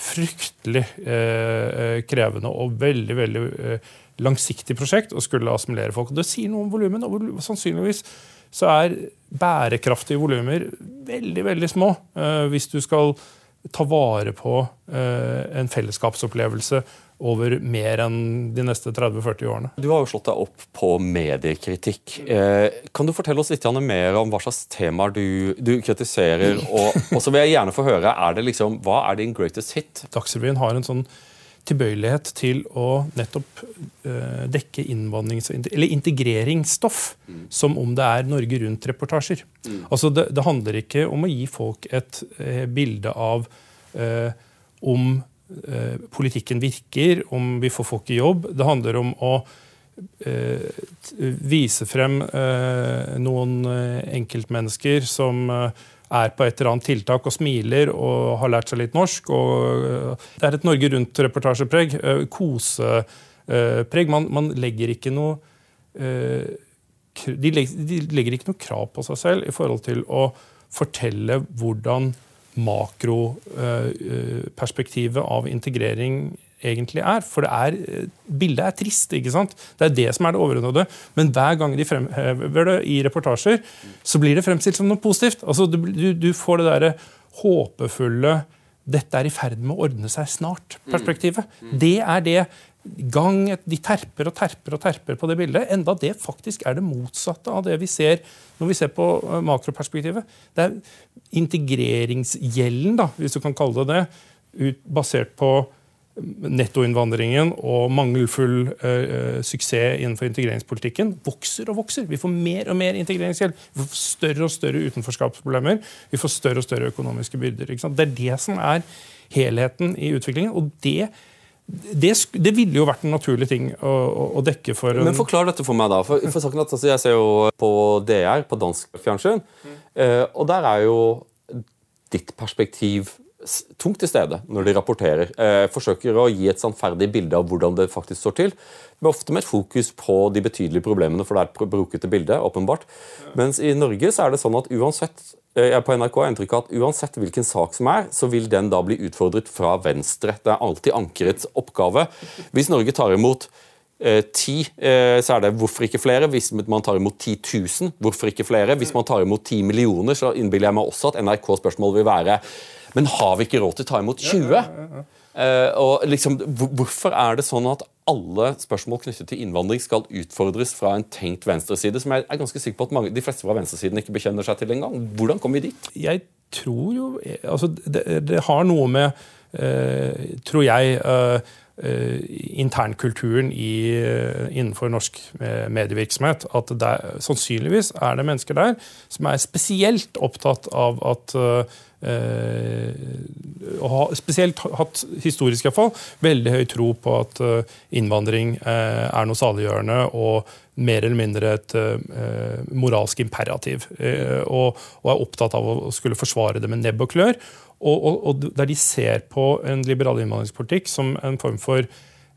fryktelig krevende og veldig veldig langsiktig prosjekt å skulle assimilere folk. Det sier noe om volumet, og sannsynligvis så er bærekraftige volumer veldig veldig små eh, hvis du skal ta vare på eh, en fellesskapsopplevelse over mer enn de neste 30-40 årene. Du har jo slått deg opp på mediekritikk. Eh, kan du fortelle oss litt mer om hva slags temaer du, du kritiserer? Og, så vil jeg gjerne få høre, er det liksom, Hva er din greatest hit? Dagsrevyen har en sånn tilbøyelighet til å nettopp uh, dekke innvandrings- eller integreringsstoff mm. som om det er Norge Rundt-reportasjer. Mm. Altså det, det, handler ikke om å gi folk et uh, bilde av uh, om politikken virker, om vi får folk i jobb. Det handler om å vise frem noen enkeltmennesker som er på et eller annet tiltak og smiler og har lært seg litt norsk. Og det er et Norge Rundt-reportasjepreg. Eh, kosepreg. Man, man, legger ikke noe eh, de legger, ikke noe krav på seg selv i forhold til å fortelle hvordan makroperspektivet av integrering egentlig er. For er, bildet er trist. ikke sant? Det er det som er det overordnede. Men hver gang de fremhever det i reportasjer, så blir det fremstilt som noe positivt. Altså, du, du får det derre håpefulle 'dette er i ferd med å ordne seg snart'-perspektivet. Det er det gang De terper og terper og terper på det bildet. Enda det faktisk er det motsatte av det vi ser når vi ser på makroperspektivet. Det er integreringsgjelden, da, hvis du kan kalle det det, ut, basert på nettoinnvandringen og mangelfull uh, suksess innenfor integreringspolitikken vokser og vokser. Vi får mer og mer integreringsgjeld. Vi får større og større utenforskapsproblemer. Vi får større og større økonomiske byrder. Det er det som er helheten i utviklingen. og det det, det, ville jo vært en naturlig ting å, å dekke for Men Forklar dette for meg, da. For, for saken at, altså, jeg ser jo på DR, på dansk fjernsyn, mm. eh, og der er jo ditt perspektiv tungt til stede når de rapporterer. Eh, forsøker å gi et sannferdig bilde av hvordan det faktisk står til, men ofte med et fokus på de betydelige problemene, for det er et brukete bilde, åpenbart. Ja. Mens i Norge så er det sånn at uansett Eh, jeg på NRK har inntrykk av at uansett hvilken sak som er, så vil den da bli utfordret fra venstre. Det er alltid ankerets oppgave. Hvis Norge tar imot eh, ti, eh, så er det hvorfor ikke flere? Hvis man tar imot 10 000, hvorfor ikke flere? Hvis man tar imot 10 millioner, så innbiller jeg meg også at NRK-spørsmål vil være Men har vi ikke råd til å ta imot 20? Uh, og liksom, Hvorfor er det sånn at alle spørsmål knyttet til innvandring skal utfordres fra en tenkt venstreside, som jeg er ganske sikker på at mange, de fleste fra venstresiden ikke bekjenner seg til engang? Hvordan kom vi dit? Jeg tror jo altså, det, det har noe med, uh, tror jeg uh, internkulturen i, innenfor norsk medievirksomhet. At det, sannsynligvis er det mennesker der som er spesielt opptatt av at Eh, og har spesielt hatt historisk i hvert fall, veldig høy tro på at eh, innvandring eh, er noe saliggjørende og mer eller mindre et moralsk imperativ. Og, er opptatt av å skulle forsvare det med nebb og klør. Og der de ser på en liberal innvandringspolitikk som en form for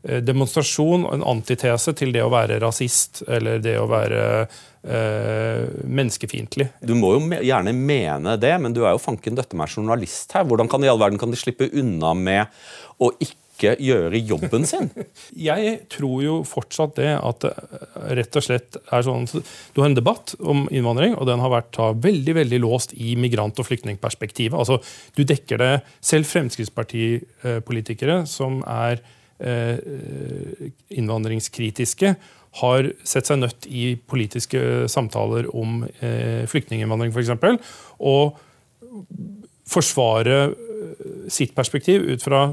demonstrasjon, en antitese til det å være rasist eller det å være øh, menneskefiendtlig. Du må jo gjerne mene det, men du er jo fanken døtte meg journalist her. Hvordan kan, i all verden kan de slippe unna med å ikke gjøre jobben sin? Jeg tror jo fortsatt det at det rett og slett er sånn Du har en debatt om innvandring, og den har vært veldig veldig låst i migrant- og flyktningperspektivet. Altså, du dekker det Selv Fremskrittspartipolitikere som er eh, innvandringskritiske, har sett seg nødt i politiske samtaler om eh, flyktninginnvandring f.eks. For og forsvare eh, sitt perspektiv ut fra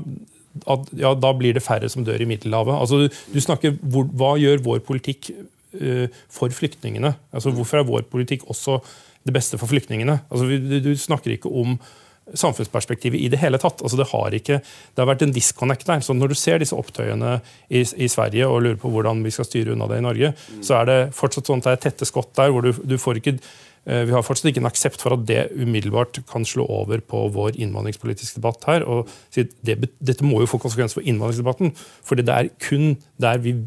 at ja, da blir det færre som dør i Middelhavet. Altså, du snakker, hvor, Hva gjør vår politikk uh, for flyktningene? Altså, hvorfor er vår politikk også det beste for flyktningene? Altså, du, du snakker ikke om samfunnsperspektivet i det hele tatt. Altså det, har ikke, det har vært en disconnect der. så Når du ser disse opptøyene i, i, Sverige og lurer på hvordan vi skal styre unna det i Norge, mm. så er det fortsatt sånn at det er tette skott der. hvor du, du får ikke eh, vi har fortsatt ikke en aksept for at det umiddelbart kan slå over på vår innvandringspolitiske debatt her. og det, Dette må jo få konsekvenser for innvandringsdebatten. for det er kun der vi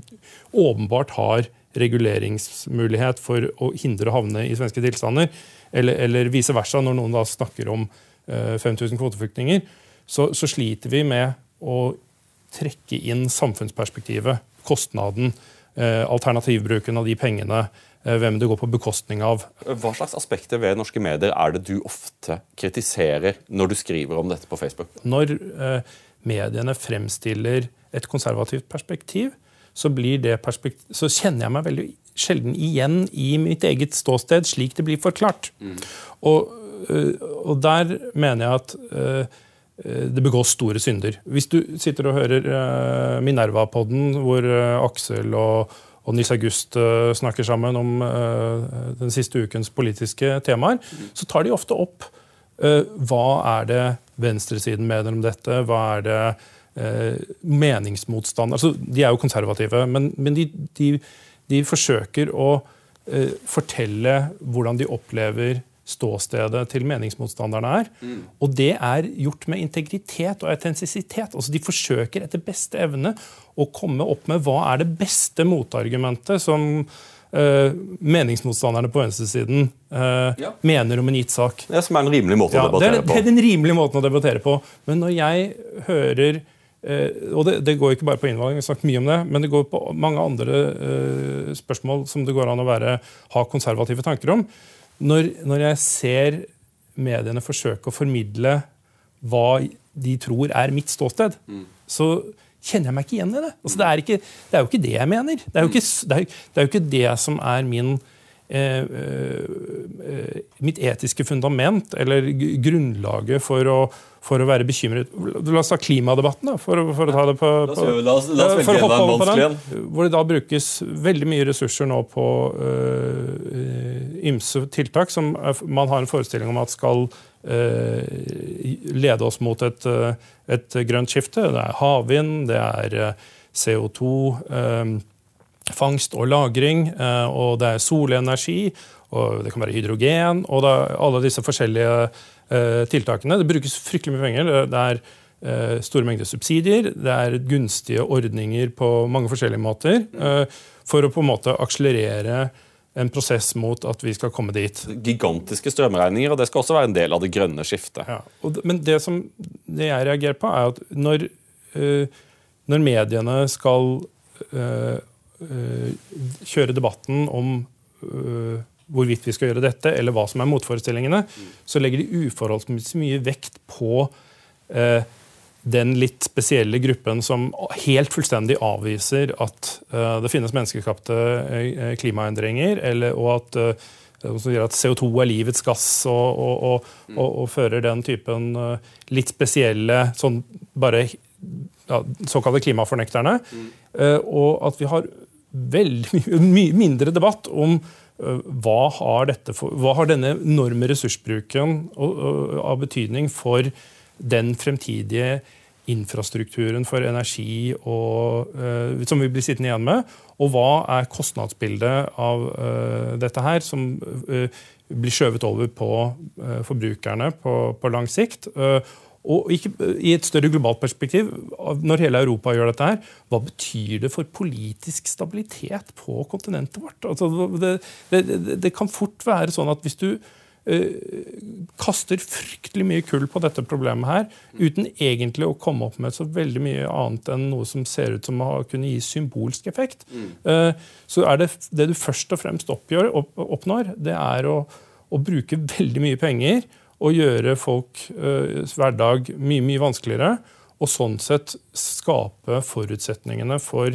åpenbart har reguleringsmulighet for å hindre å havne i svenske tilstander, eller, eller vice versa, når noen da snakker om 5000 eh, kvoteflyktninger, så, så, sliter vi med å trekke inn samfunnsperspektivet, kostnaden, eh, alternativbruken av de pengene, eh, hvem det går på bekostning av. Hva slags aspekter ved norske medier er det du ofte kritiserer når du skriver om dette på Facebook? Når mediene fremstiller et konservativt perspektiv, så, så kjenner jeg meg veldig sjelden igjen i mitt eget ståsted, slik det blir forklart. Mm. Og og der mener jeg at eh, det begås store synder. Hvis du sitter og hører Minerva-podden, hvor Aksel og, og Nils August snakker sammen om den siste ukens politiske temaer, så tar de ofte opp hva er det venstresiden mener om dette, hva er det meningsmotstand altså, De er jo konservative, men, men de, de, de, forsøker å fortelle hvordan de opplever ståstedet til meningsmotstanderne er. Mm. Og det er gjort med integritet og autentisitet. Altså, de forsøker etter beste evne å komme opp med hva er det beste motargumentet som Uh, meningsmotstanderne på venstresiden uh, ja. mener om en gitt sak. Det som er en rimelig måte ja, å debattere på. Det er den rimelige måten å debattere på. Men når jeg hører uh, Og det, det, går ikke bare på innvalg, vi har snakket mye om det, men det går på mange andre spørsmål som det går an å være, ha konservative tanker om når, når, jeg ser mediene forsøke å formidle hva de tror er mitt ståsted, mm. så kjenner jeg meg ikke igjen i det. Altså, det, er ikke, det, er jo ikke det jeg mener. Det er jo ikke det, er jo ikke det som er min eh, eh, mitt etiske fundament, eller grunnlaget for å, for å være bekymret La oss ta klimadebatten, da, for, for, å ta det på, på La oss, la oss for å hoppe over på den. Hvor det da brukes veldig mye ressurser nå på uh, ymse tiltak som man har en forestilling om at skal uh, lede oss mot et, et grønt skifte. Det er havvind, det er CO2. Um, fangst og lagring, eh, og det er solenergi, og det kan være hydrogen, og alle disse forskjellige eh, tiltakene. Det brukes fryktelig mye penger. Det er eh, store mengder subsidier, det er gunstige ordninger på mange forskjellige måter for å på en måte akselerere en prosess mot at vi skal komme dit. Gigantiske strømregninger, og det skal også være en del av det grønne skiftet. Ja, men det som det jeg reagerer på, er at når, når mediene skal kjøre debatten om eh, hvorvidt vi skal gjøre dette, eller hva som er motforestillingene, så legger de uforholdsmessig mye vekt på eh, den litt spesielle gruppen som helt fullstendig avviser at det finnes menneskeskapte klimaendringer, eller, og at, at CO2 er livets gass, og, og, og, og, fører den typen litt spesielle sånn bare ja, såkalte klimafornekterne. Mm. Og at vi har veldig mye mindre debatt om hva har, for, hva har, denne enorme ressursbruken av betydning for den fremtidige infrastrukturen for energi og, som vi blir sittende igjen med? Og hva er kostnadsbildet av dette her, som blir skjøvet over på forbrukerne på, på lang sikt? Og ikke, I et større globalt perspektiv, når hele Europa gjør dette, her, hva betyr det for politisk stabilitet på kontinentet vårt? Altså, det, det, det, kan fort være sånn at hvis du øh, kaster fryktelig mye kull på dette problemet her, uten egentlig å komme opp med så veldig mye annet enn noe som ser ut som å kunne gi symbolsk effekt, øh, så er det det du først og fremst oppgjør, opp, oppnår, det er å, å bruke veldig mye penger å gjøre folk uh, hverdag mye, mye vanskeligere. Og sånn sett skape forutsetningene for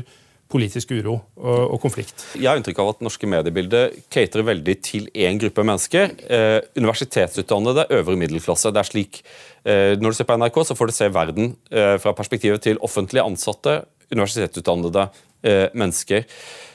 politisk uro og, og konflikt. Jeg har inntrykk av at norske mediebilder caterer veldig til én gruppe mennesker. Eh, universitetsutdannede, øvre middelklasse. Det er slik, eh, Når du ser på NRK, så får du se verden eh, fra perspektivet til offentlig ansatte, universitetsutdannede eh, mennesker.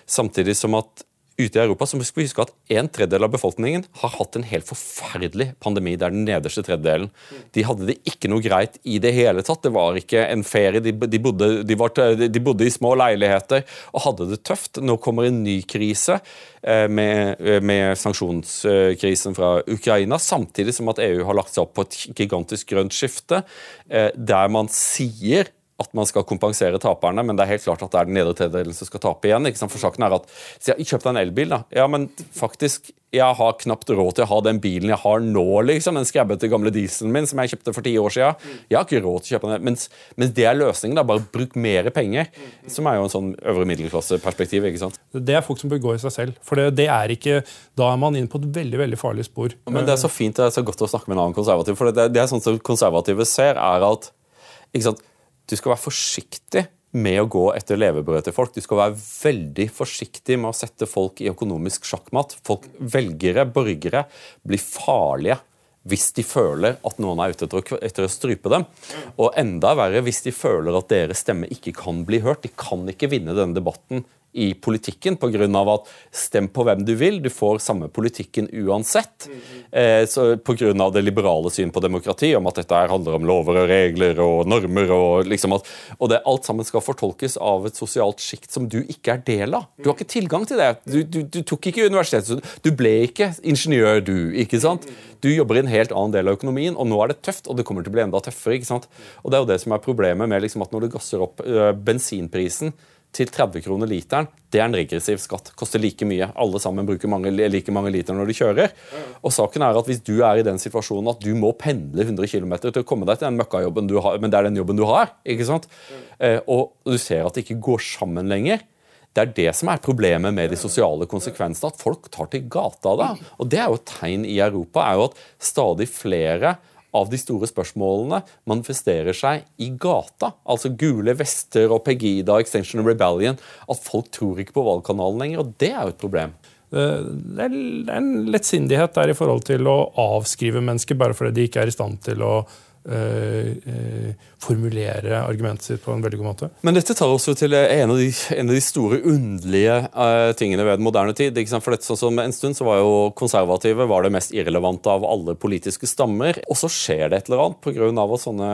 Samtidig som at ute i Europa så skal vi huske at en tredjedel av befolkningen har hatt en helt forferdelig pandemi. Det er den nederste tredjedelen. De hadde det ikke noe greit i det hele tatt. Det var ikke en ferie. De, de, bodde, de, var, de bodde, i små leiligheter og hadde det tøft. Nå kommer en ny krise eh, med, med, sanksjonskrisen fra Ukraina, samtidig som at EU har lagt seg opp på et gigantisk grønt skifte, eh, der man sier at man skal kompensere taperne, men det er helt klart at det er den nedre tredjedelen som skal tape igjen. ikke sant? For saken er at jeg kjøpte en elbil, da. Ja, men faktisk, jeg har knapt råd til å ha den bilen jeg har nå, liksom. Den skrebbete gamle dieselen min som jeg kjøpte for ti år siden. Jeg har ikke råd til å kjøpe den. Mens, mens det er løsningen. da, Bare bruk mer penger. Som er jo en sånn øvre middelklasseperspektiv. ikke sant? Det er folk som bør gå i seg selv. For det, det, er ikke, Da er man inne på et veldig veldig farlig spor. Men det er så fint, det er så godt å snakke med en annen konservativ. For det, det er sånn som konservative ser, er at ikke sant, du skal være forsiktig med å gå etter levebrødet til folk. Du skal være veldig forsiktig med å sette folk i økonomisk sjakkmatt. Folk, velgere, borgere, blir farlige hvis de føler at noen er ute etter å strype dem. Og enda verre hvis de føler at deres stemme ikke kan bli hørt. De kan ikke vinne denne debatten i politikken pga. at stem på hvem du vil, du får samme politikken uansett. Eh, Pga. det liberale syn på demokrati, om at dette handler om lover og regler og normer. Og, liksom at, og det alt sammen skal fortolkes av et sosialt sjikt som du ikke er del av. Du har ikke tilgang til det. Du, du, du tok ikke universitet, du ble ikke ingeniør, du. ikke sant? Du jobber i en helt annen del av økonomien, og nå er det tøft, og det kommer til å bli enda tøffere. ikke sant? Og Det er jo det som er problemet med liksom at når du gasser opp øh, bensinprisen til 30 kroner literen, det er en regressiv skatt. Koster like mye. Alle sammen bruker mange, like mange liter når de kjører. Og saken er at Hvis du er i den situasjonen at du må pendle 100 km til å komme deg til den møkkajobben du har, men det er den jobben du har, ikke sant? Eh, og du ser at det ikke går sammen lenger, det er det som er problemet med de sosiale konsekvensene. At folk tar til gata da. Og det er jo et tegn i Europa er jo at stadig flere av de store spørsmålene manifesterer seg i gata. Altså gule vester og Pegida, Extension Rebellion. At folk tror ikke på valgkanalen lenger, og det er jo et problem. det er en lettsindighet der i forhold til å avskrive mennesker bare fordi de ikke er i stand til å formulere argumentet sitt på en veldig god måte. Men dette tar oss jo til en av de, en av de store, underlige uh, tingene ved den moderne tid. For dette, sånn som En stund så var jo konservative var det mest irrelevante av alle politiske stammer. Og så skjer det et eller annet pga. at sånne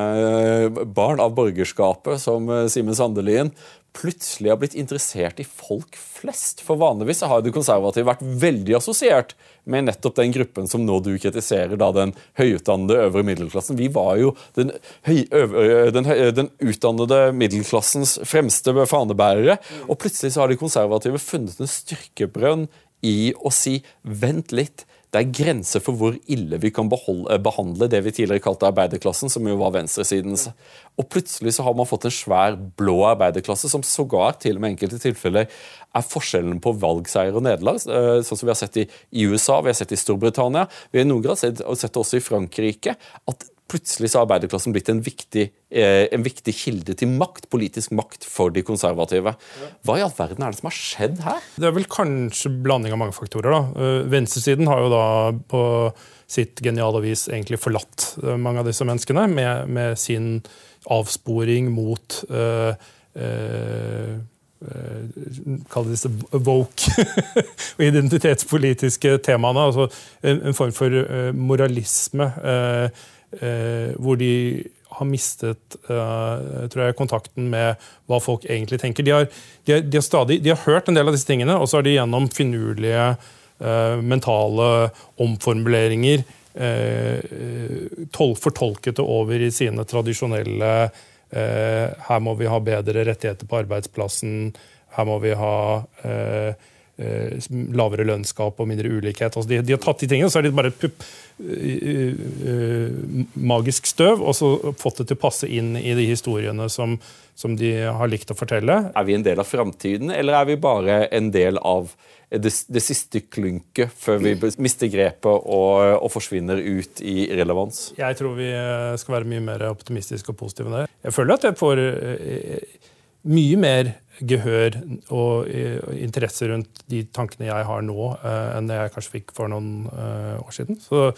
barn av borgerskapet som Simen Sandelien plutselig har blitt interessert i folk flest. For vanligvis har det konservative vært veldig assosiert med nettopp den gruppen som nå du kritiserer, da den høyutdannede øvre middelklassen. Vi var jo den, høy, øvre, den, den utdannede middelklassens fremste fanebærere. Og plutselig så har de konservative funnet en styrkebrønn i å si vent litt, det er grenser for hvor ille vi kan beholde, behandle det vi tidligere kalte arbeiderklassen, som jo var venstresidens. Og plutselig så har man fått en svær blå arbeiderklasse, som sågar til og med enkelte tilfeller er forskjellen på valgseier og nederlag, eh, sånn som vi har sett i, USA, vi har sett i Storbritannia, vi har i noen grad sett, sett også i Frankrike. at plutselig så har arbeiderklassen blitt en viktig, eh, en viktig, kilde til makt, politisk makt for de konservative. Hva i all verden er det som har skjedd her? Det er vel kanskje blanding av mange faktorer. da. Eh, venstresiden har jo da på sitt geniale vis egentlig forlatt eh, mange av disse menneskene med, med sin avsporing mot eh, eh, Kall det disse woke og identitetspolitiske temaene. altså En, form for moralisme. Eh, hvor de har mistet uh, tror jeg, kontakten med hva folk egentlig tenker. De har, de, har, de har, stadig, de har hørt en del av disse tingene, og så har de gjennom finurlige uh, mentale omformuleringer tol, fortolket det over i sine tradisjonelle Her må vi ha bedre rettigheter på arbeidsplassen. Her må vi ha Eh, lavere lønnsgap og mindre ulikhet. Altså de, de, har tatt de tingene, og så er det bare pup, uh, uh, magisk støv, og så fått det til å passe inn i de historiene som, som de har likt å fortelle. Er vi en del av framtiden, eller er vi bare en del av det, det siste klynket før vi mister grepet og, og, forsvinner ut i relevans? Jeg tror vi skal være mye mer optimistiske og positive enn det. Jeg føler at jeg får mye mer gehør og interesse rundt de tankene jeg har nå, eh, enn det jeg kanskje fikk for noen eh, år siden. Så,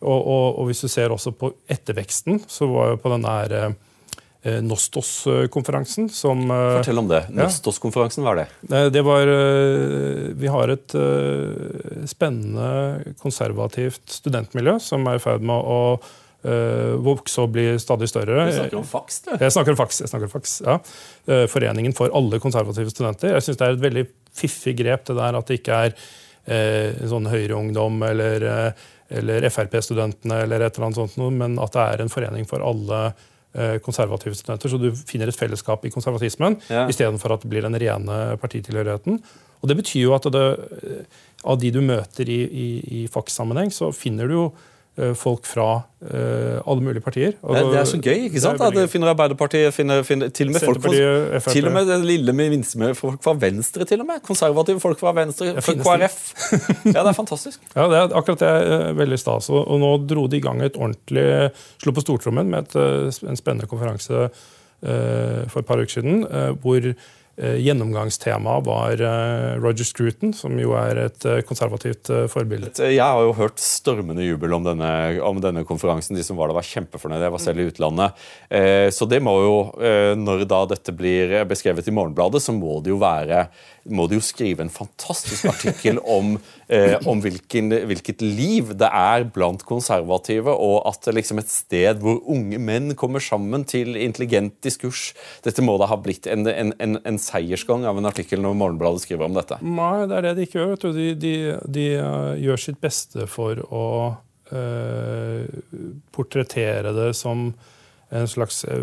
og, og, og, hvis du ser også på etterveksten, så var jeg på denne her eh, Nostos-konferansen som Fortell om det. Nostos-konferansen, hva er det? Det var Vi har et spennende, konservativt studentmiljø som er i ferd med å vokse og bli stadig større. Du snakker om faks, du? Jeg snakker om faks, Jeg snakker om faks, ja. Uh, Foreningen for alle konservative studenter. Jeg syns det er et veldig fiffig grep det der at det ikke er uh, sånn Høyreungdom eller, eller Frp-studentene eller et eller annet sånt noe, men at det er en forening for alle konservative studenter, så du finner et fellesskap i konservatismen ja. istedenfor at det blir den rene partitilhørigheten. Og Det betyr jo at det, av de du møter i, i, i FAX-sammenheng, så finner du jo Eh, folk fra uh, alle mulige partier. det, det, er så gøy, ikke sant? At det finner Arbeiderpartiet finner, finner, til, og med folk fra, til og med det lille minste folk fra Venstre. til og med. Konservative folk fra Venstre, fra KrF. ja, Det er fantastisk. ja, det er akkurat det er veldig stas. Og, og nå dro de i gang et ordentlig Slo på stortrommen med et, en spennende konferanse uh, for et par uker siden, uh, hvor Eh, gjennomgangstemaet var eh, Roger Scruton, som jo er et eh, konservativt forbilde. Jeg har jo hørt stormende jubel om denne, om denne, konferansen. De som var der, var kjempefornøyde. Jeg var selv i utlandet. Så det må jo, når da dette blir beskrevet i Morgenbladet, så må det jo være må de jo skrive en fantastisk artikkel om, eh, om hvilken, hvilket liv det er blant konservative, og at liksom et sted hvor unge menn kommer sammen til intelligent diskurs Dette må da ha blitt en, en, en, en seiersgang av en artikkel når Morgenbladet skriver om dette? Nei, det er det de ikke gjør. De, de, de uh, gjør sitt beste for å uh, portrettere det som en slags, eh,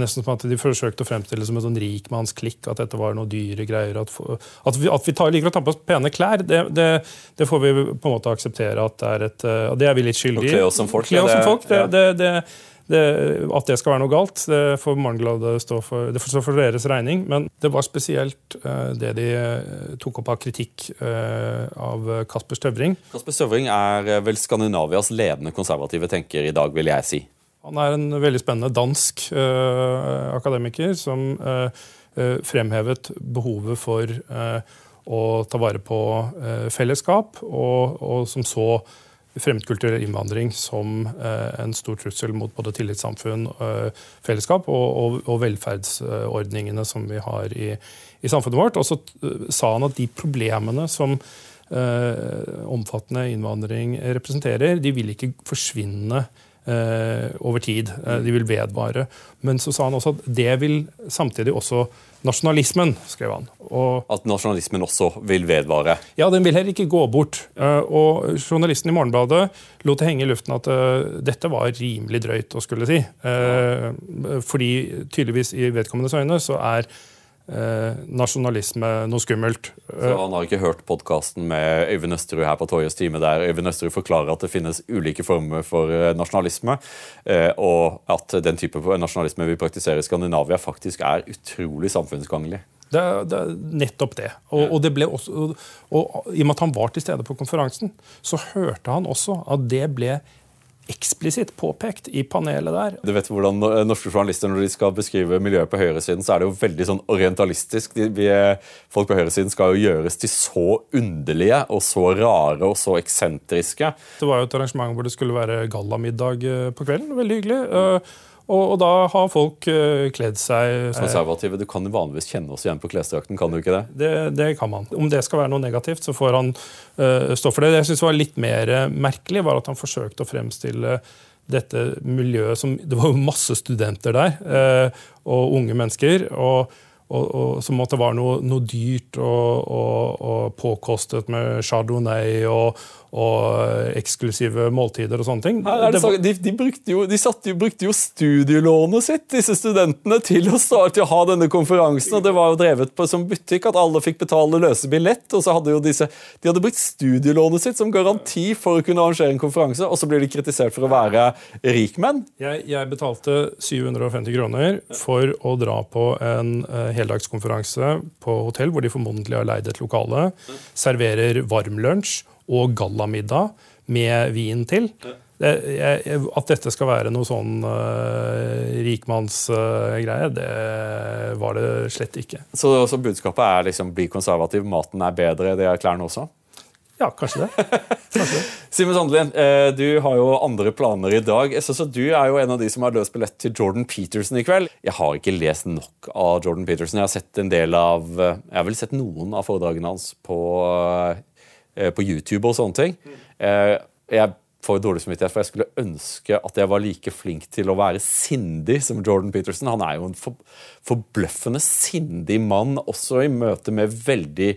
nesten som at De forsøkte å fremstille det som en sånn rikmannsklikk, at dette var noe dyre greier. At, at vi, at vi tar, liker å ta på oss pene klær, det, det, det, får vi på en måte akseptere at det er et Og det er vi litt skyldige i. Kle oss som folk. Kle oss som folk det, det, at det skal være noe galt, det får Morgenbladet stå for, det får stå for deres regning. Men det var spesielt uh, det de tok opp av kritikk av Kasper Støvring. Kasper Støvring er vel Skandinavias ledende konservative tenker i dag, vil jeg si. Han er en veldig spennende dansk uh, akademiker som uh, fremhevet behovet for å ta vare på fellesskap, og, og som så fremmedkulturell innvandring som en stor trussel mot både tillitssamfunn, fellesskap og, og, og velferdsordningene som vi har i, i samfunnet vårt. Og så sa han at de problemene som omfattende innvandring representerer, de vil ikke forsvinne over tid. Eh, de vil vedvare. Men så sa han også at det vil samtidig også nasjonalismen, skrev han. Og, at nasjonalismen også vil vedvare? Ja, den vil heller ikke gå bort. Eh, og journalisten i Morgenbladet lot det henge i luften at dette var rimelig drøyt å skulle si. Fordi tydeligvis i vedkommendes øyne så er eh, nasjonalisme noe skummelt. Så Han har ikke hørt podkasten med Øyvind Østerud her på Torjes time, der Øyvind Østerud forklarer at det finnes ulike former for eh, nasjonalisme, eh, og at den type nasjonalisme vi praktiserer i Skandinavia, faktisk er utrolig samfunnsgagnlig. Det, det, er nettopp det. Og, og, det også, og, og, I og med at han var til stede på konferansen, så hørte han også at det ble eksplisitt påpekt i panelet der. Du vet hvordan Norske journalister når de skal beskrive miljøet på høyresiden, så er det jo veldig sånn orientalistisk. De, vi, folk på høyresiden skal jo gjøres til så underlige og så rare og så eksentriske. Det var jo et arrangement hvor det skulle være gallamiddag eh, på kvelden. Veldig hyggelig. Og, og, da har folk uh, kledd seg Konservative. Du kan jo vanligvis kjenne oss igjen på klesdrakten, kan du ikke det? det? det? kan man. Om det skal være noe negativt, så får han uh, stå for det. Det jeg synes var litt mer merkelig, var at han forsøkte å fremstille dette miljøet som Det var jo masse studenter der, uh, og unge mennesker. og og, og, som måtte være noe, noe dyrt og, og, og, påkostet med chardonnay og, eksklusive måltider og sånne ting. Nei, så, de, de, brukte jo, de jo, brukte jo studielånet sitt, disse studentene, til å, starte, til å ha denne konferansen. og Det var jo drevet på som butikk, at alle fikk betale løse billett. og så hadde jo disse, De hadde brukt studielånet sitt som garanti for å kunne arrangere en konferanse, og så blir de kritisert for å være rikmenn. Jeg, jeg betalte 750 kroner for å dra på en uh, heldagskonferanse på hotell, hvor de formodentlig har leid et lokale. Serverer varm lunsj og gallamiddag med vin til. At dette skal være noe sånn uh, rikmannsgreie, uh, det var det slett ikke. Så, så budskapet er liksom bli konservativ, maten er bedre, det er klærne også? Ja, kanskje det. Kanskje det. Simen Sandelin, eh, du har jo andre planer i dag. Jeg synes at Du er jo en av de som har løst billett til Jordan Peterson i kveld. Jeg har ikke lest nok av Jordan Peterson. Jeg har sett en del av, eh, jeg har vel sett noen av foredragene hans på, på YouTube og sånne ting. Jeg får dårlig samvittighet, for jeg skulle ønske at jeg var like flink til å være sindig som Jordan Peterson. Han er jo en forbløffende sindig mann, også i møte med veldig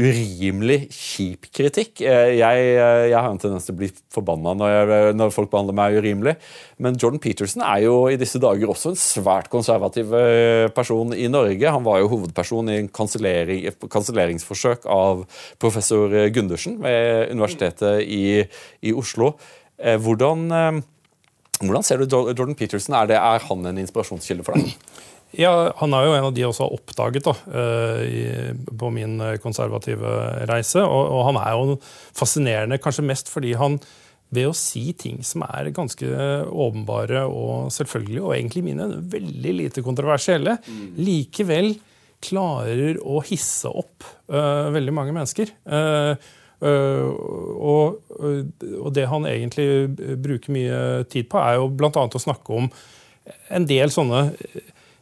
urimelig kjip kritikk. Eh, jeg, eh, jeg, har en tendens til å bli forbanna når, når, folk behandler meg urimelig. Men Jordan Peterson er jo i disse dager også en svært konservativ eh, person i Norge. Han var jo hovedperson i en kansellering, kanselleringsforsøk av professor Gundersen ved Universitetet i, i Oslo. Hvordan, hvordan, ser du Jordan Peterson? Er, det, er han en inspirasjonskilde for deg? Ja, Han er jo en av de også har oppdaget da, eh, på min eh, konservative reise. Og, og, han er jo fascinerende, kanskje mest fordi han ved å si ting som er ganske åpenbare og selvfølgelige, og egentlig mine veldig lite kontroversielle, mm. likevel klarer å hisse opp uh, veldig mange mennesker. Uh, uh, og, og, det han egentlig bruker mye tid på, er jo bl.a. å snakke om en del sånne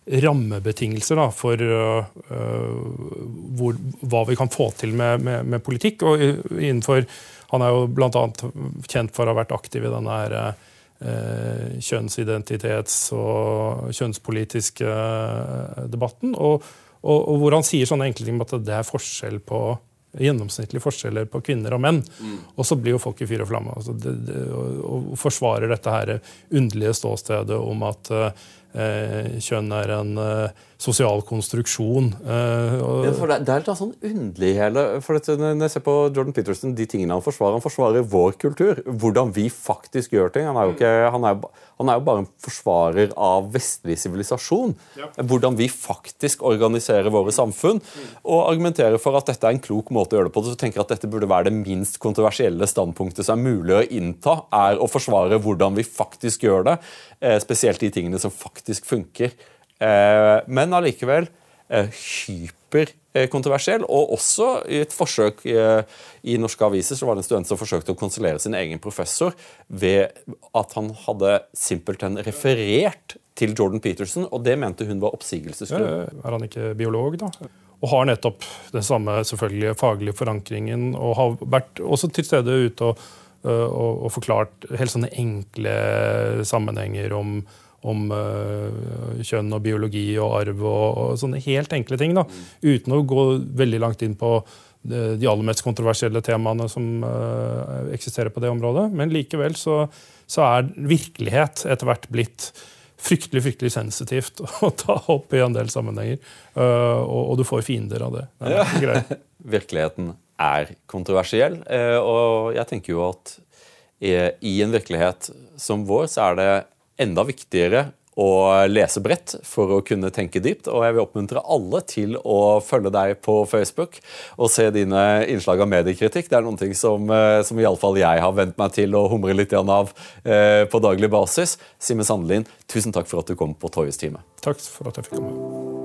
rammebetingelser da, for uh, hvor, hva vi kan få til med, med, med, politikk. og innenfor, Han er jo bl.a. kjent for å ha vært aktiv i denne her, uh, kjønnsidentitets- og kjønnspolitiske debatten. Og, og, og, hvor han sier sånne enkle ting om at det er forskjell på gjennomsnittlige forskjeller på kvinner og menn. Mm. Og så blir jo folk i fyr og flamme. Altså det, det, og, og, forsvarer dette her underlige ståstedet om at uh, Eh, kjønn er en eh, sosial konstruksjon. Eh, ja, for det, det, er litt sånn underlig hele for dette, Når jeg ser på Jordan Peterson, de tingene han forsvarer, han forsvarer vår kultur. Hvordan vi faktisk gjør ting. Han er jo, ikke, han er, han er jo bare en forsvarer av vestlig sivilisasjon. Ja. Hvordan vi faktisk organiserer våre samfunn. Og argumenterer for at dette er en klok måte å gjøre det på. Så tenker jeg at dette burde være det minst kontroversielle standpunktet som er mulig å innta, er å forsvare hvordan vi faktisk gjør det. Spesielt de tingene som faktisk funker. Eh, men allikevel eh, hyper. Og også i et forsøk i norske aviser så var det en student som forsøkte å konsulere sin egen professor ved at han hadde simpelthen referert til Jordan Peterson, og det mente hun var oppsigelsesgrunn. Er han ikke biolog, da? Og har nettopp den samme selvfølgelig faglige forankringen, og har vært også til stede ute og, og, og forklart helt sånne enkle sammenhenger om, om uh, kjønn og biologi og arv og, og, sånne helt enkle ting. da, Uten å gå veldig langt inn på de aller mest kontroversielle temaene som uh, eksisterer på det området. Men likevel så, så er virkelighet etter hvert blitt fryktelig fryktelig sensitivt å ta opp i en del sammenhenger. Uh, og, og, du får fiender av det. det ja. Virkeligheten er kontroversiell, og jeg tenker jo at i en virkelighet som vår, så er det enda viktigere å lese bredt for å kunne tenke dypt. Og jeg vil oppmuntre alle til å følge deg på Facebook og se dine innslag av mediekritikk. Det er noen ting som, eh, som iallfall jeg har vent meg til å humre litt av eh, på daglig basis. Simen Sandelin, tusen takk for at du kom på Toyes time. Takk for at jeg fikk komme.